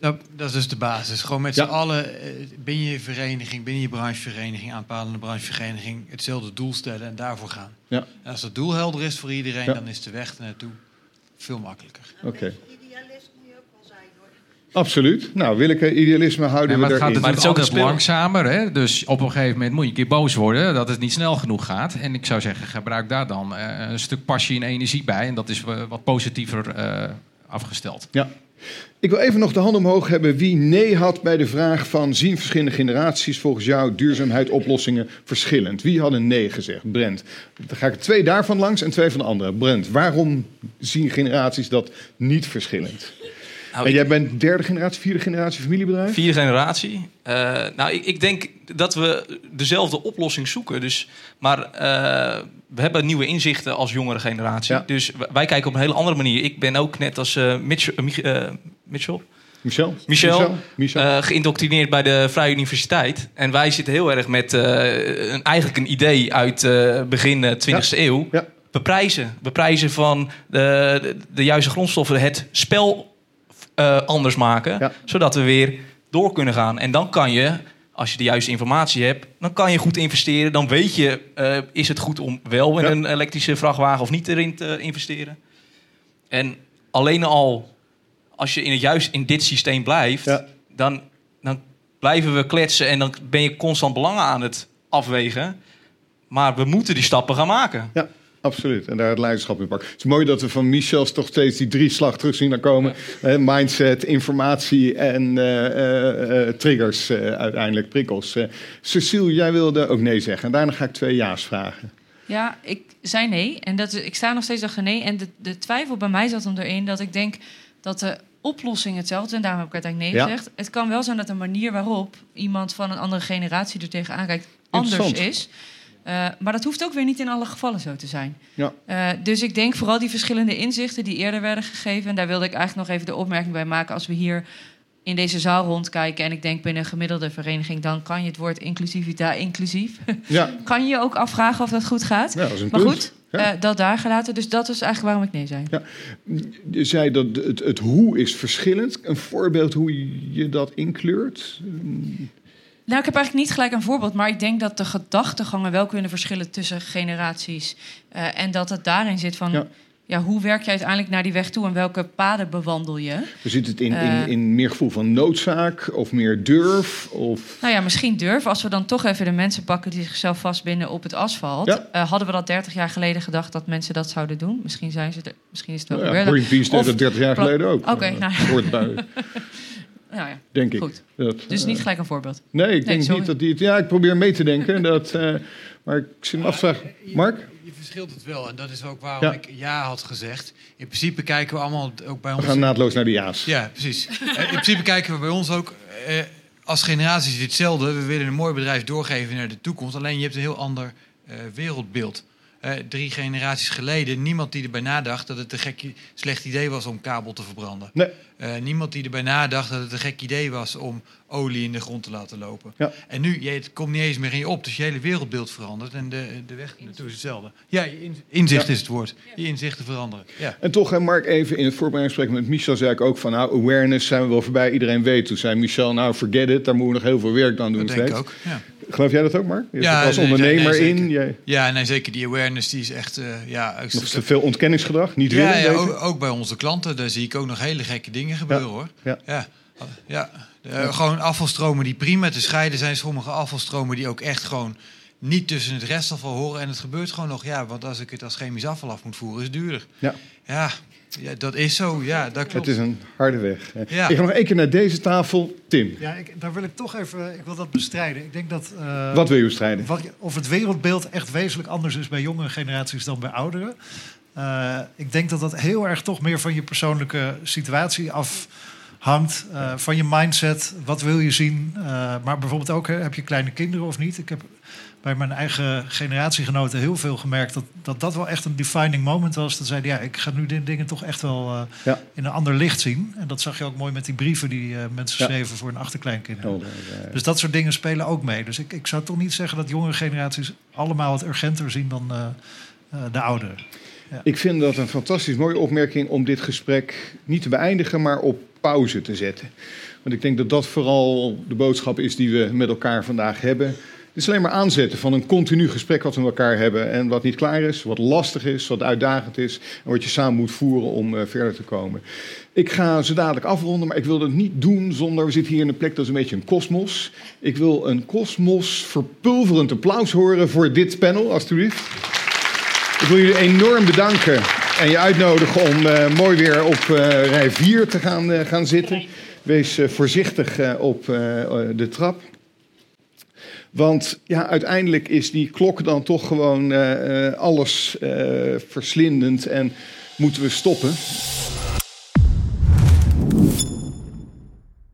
Nou, dat is dus de basis. Gewoon met ja. z'n allen binnen je vereniging, binnen je branchevereniging, aanpalende branchevereniging, hetzelfde doel stellen en daarvoor gaan. Ja. En als dat doel helder is voor iedereen, ja. dan is de weg naartoe veel makkelijker. Oké. Okay. Absoluut. Nou, willeke idealisme houden ja, maar we het erin. Gaat, maar het is ook wat langzamer. Hè? Dus op een gegeven moment moet je een keer boos worden dat het niet snel genoeg gaat. En ik zou zeggen, gebruik daar dan uh, een stuk passie en energie bij. En dat is wat positiever uh, afgesteld. Ja. Ik wil even nog de hand omhoog hebben wie nee had bij de vraag van... zien verschillende generaties volgens jou duurzaamheid oplossingen verschillend? Wie had een nee gezegd? Brent. Dan ga ik twee daarvan langs en twee van de andere. Brent, waarom zien generaties dat niet verschillend? Nou, en jij bent derde generatie, vierde generatie familiebedrijf? Vierde generatie. Uh, nou, ik, ik, denk dat we dezelfde oplossing zoeken. Dus, maar uh, we hebben nieuwe inzichten als jongere generatie. Ja. Dus wij kijken op een hele andere manier. Ik ben ook net als uh, Mitchell, Mitchell? Michel, Michel, Michel, Michel. geïndoctrineerd bij de Vrije Universiteit. En wij zitten heel erg met een, eigenlijk een idee uit begin 20e ja. eeuw. Ja. Beprijzen. Beprijzen van de, de, de juiste grondstoffen, het spel uh, anders maken. Ja. Zodat we weer door kunnen gaan. En dan kan je, als je de juiste informatie hebt, dan kan je goed investeren. Dan weet je, uh, is het goed om wel in ja. een elektrische vrachtwagen of niet erin te investeren. En alleen al als je in het juist in dit systeem blijft, ja. dan, dan blijven we kletsen en dan ben je constant belangen aan het afwegen. Maar we moeten die stappen gaan maken. Ja. Absoluut. En daar het leiderschap in pakken. Het is mooi dat we van Michels toch steeds die drie slag terug zien komen. Mindset, informatie en eh, eh, eh, triggers uiteindelijk, prikkels. Cecile, jij wilde ook nee zeggen. En daarna ga ik twee ja's vragen. Ja, ik zei nee. En dat, ik sta nog steeds achter nee. En de, de twijfel bij mij zat hem erin dat ik denk dat de oplossing hetzelfde is. En daarom heb ik uiteindelijk nee Ja. gezegd. Het kan wel zijn dat de manier waarop iemand van een andere generatie er tegenaan kijkt anders is. Eh, maar dat hoeft ook weer niet in alle gevallen zo te zijn. Ja. Eh, dus ik denk vooral die verschillende inzichten die eerder werden gegeven. En daar wilde ik eigenlijk nog even de opmerking bij maken. Als we hier in deze zaal rondkijken. en ik denk binnen een gemiddelde vereniging. dan kan je het woord inclusiviteit inclusief. Ja. kan je je ook afvragen of dat goed gaat. Ja, dat maar goed, Ja. eh, dat daar gelaten. Dus dat is eigenlijk waarom ik nee zei. Ja. Je zei dat het, het hoe is verschillend. Een voorbeeld hoe je dat inkleurt? Nou, ik heb eigenlijk niet gelijk een voorbeeld, maar ik denk dat de gedachtegangen wel kunnen verschillen tussen generaties. Eh, en dat het daarin zit van, ja. Ja. hoe werk je uiteindelijk naar die weg toe en welke paden bewandel je? Zit het in, Eh. in, in meer gevoel van noodzaak of meer durf? Of... Nou ja, misschien durf. Als we dan toch even de mensen pakken die zichzelf vastbinden op het asfalt. Ja. Eh, hadden we dat 30 jaar geleden gedacht dat mensen dat zouden doen? Misschien, zijn ze er, misschien is het wel Nou ja, gebeurd. Greenpeace deed Of- dat 30 jaar geleden ook. Oké, Eh, nou nou ja, Denk ik. Goed. Dat, dus eh, niet gelijk een voorbeeld. Nee, ik denk sorry. niet dat die het... Ja, ik probeer mee te denken. dat, eh, maar ik zit me af te vragen. Mark? Je verschilt het wel en dat is ook waarom Ja. ik ja had gezegd. In principe kijken we allemaal ook bij We ons... gaan naadloos naar de ja's. Ja, precies. Eh, in principe kijken we bij ons ook eh, als generaties hetzelfde. We willen een mooi bedrijf doorgeven naar de toekomst. Alleen je hebt een heel ander eh, wereldbeeld. Eh, drie generaties geleden, niemand die erbij nadacht dat het een gek, slecht idee was om kabel te verbranden. Nee. Eh, niemand die erbij nadacht dat het een gek idee was om olie in de grond te laten lopen. Ja. En nu, je, het komt niet eens meer in je op, dus je hele wereldbeeld verandert en de, de weg naartoe is hetzelfde. Ja, in- inzicht Ja. is het woord. Je inzichten veranderen. Ja. En toch, hè, Mark, even in het voorbereidingsgesprek met Michel zei ik ook van... nou, awareness zijn we wel voorbij, iedereen weet. Toen zei Michel, nou, forget it, daar moeten we nog heel veel werk aan doen Dat denk ik ook, ja. Geloof jij dat ook, Mark? Je zit als nee, ondernemer nee, in. Jij, Ja, nee, zeker. Die awareness die is echt... eh ja, nog te veel ontkenningsgedrag, niet ja, willen ja, weten? ook, ook bij onze klanten, daar zie ik ook nog hele gekke dingen gebeuren hoor. Ja. Ja. Ja. Eh, Gewoon afvalstromen die prima te scheiden zijn. Sommige afvalstromen die ook echt gewoon niet tussen het restafval horen. En het gebeurt gewoon nog, ja, want als ik het als chemisch afval af moet voeren, is het duurder. Ja. Ja, ja dat is zo. Ja, dat klopt. Het is een harde weg. Ja. Ik ga nog één keer naar deze tafel. Tim, Ja, ik, daar wil ik toch even, ik wil dat bestrijden. Ik denk dat... eh, wat wil je bestrijden? wat- of het wereldbeeld echt wezenlijk anders is bij jongere generaties dan bij ouderen. Eh, ik denk dat dat heel erg toch meer van je persoonlijke situatie afhangt. eh, van je mindset, wat wil je zien. Eh, maar bijvoorbeeld ook, hè, heb je kleine kinderen of niet? Ik heb bij mijn eigen generatiegenoten heel veel gemerkt... dat dat, dat wel echt een defining moment was. Dat zeiden, ja, ik ga nu dit dingen toch echt wel eh, Ja. in een ander licht zien. En dat zag je ook mooi met die brieven die eh, mensen Ja. schreven voor hun achterkleinkinderen. Oh, Dus dat soort dingen spelen ook mee. Dus ik, ik zou toch niet zeggen dat jongere generaties allemaal het urgenter zien dan eh, de ouderen. Ja. Ik vind dat een fantastisch mooie opmerking om dit gesprek niet te beëindigen, maar op pauze te zetten. Want ik denk dat dat vooral de boodschap is die we met elkaar vandaag hebben. Het is alleen maar aanzetten van een continu gesprek wat we met elkaar hebben. En wat niet klaar is, wat lastig is, wat uitdagend is. En wat je samen moet voeren om eh, verder te komen. Ik ga zo dadelijk afronden, maar ik wil dat niet doen zonder... We zitten hier in een plek dat is een beetje een kosmos. Ik wil een kosmos verpulverend applaus horen voor dit panel, alstublieft. Ik wil jullie enorm bedanken en je uitnodigen om eh, mooi weer op eh, rij 4 te gaan, gaan zitten. Wees voorzichtig op de trap. Want ja, uiteindelijk is die klok dan toch gewoon eh, eh, alles eh, verslindend en moeten we stoppen.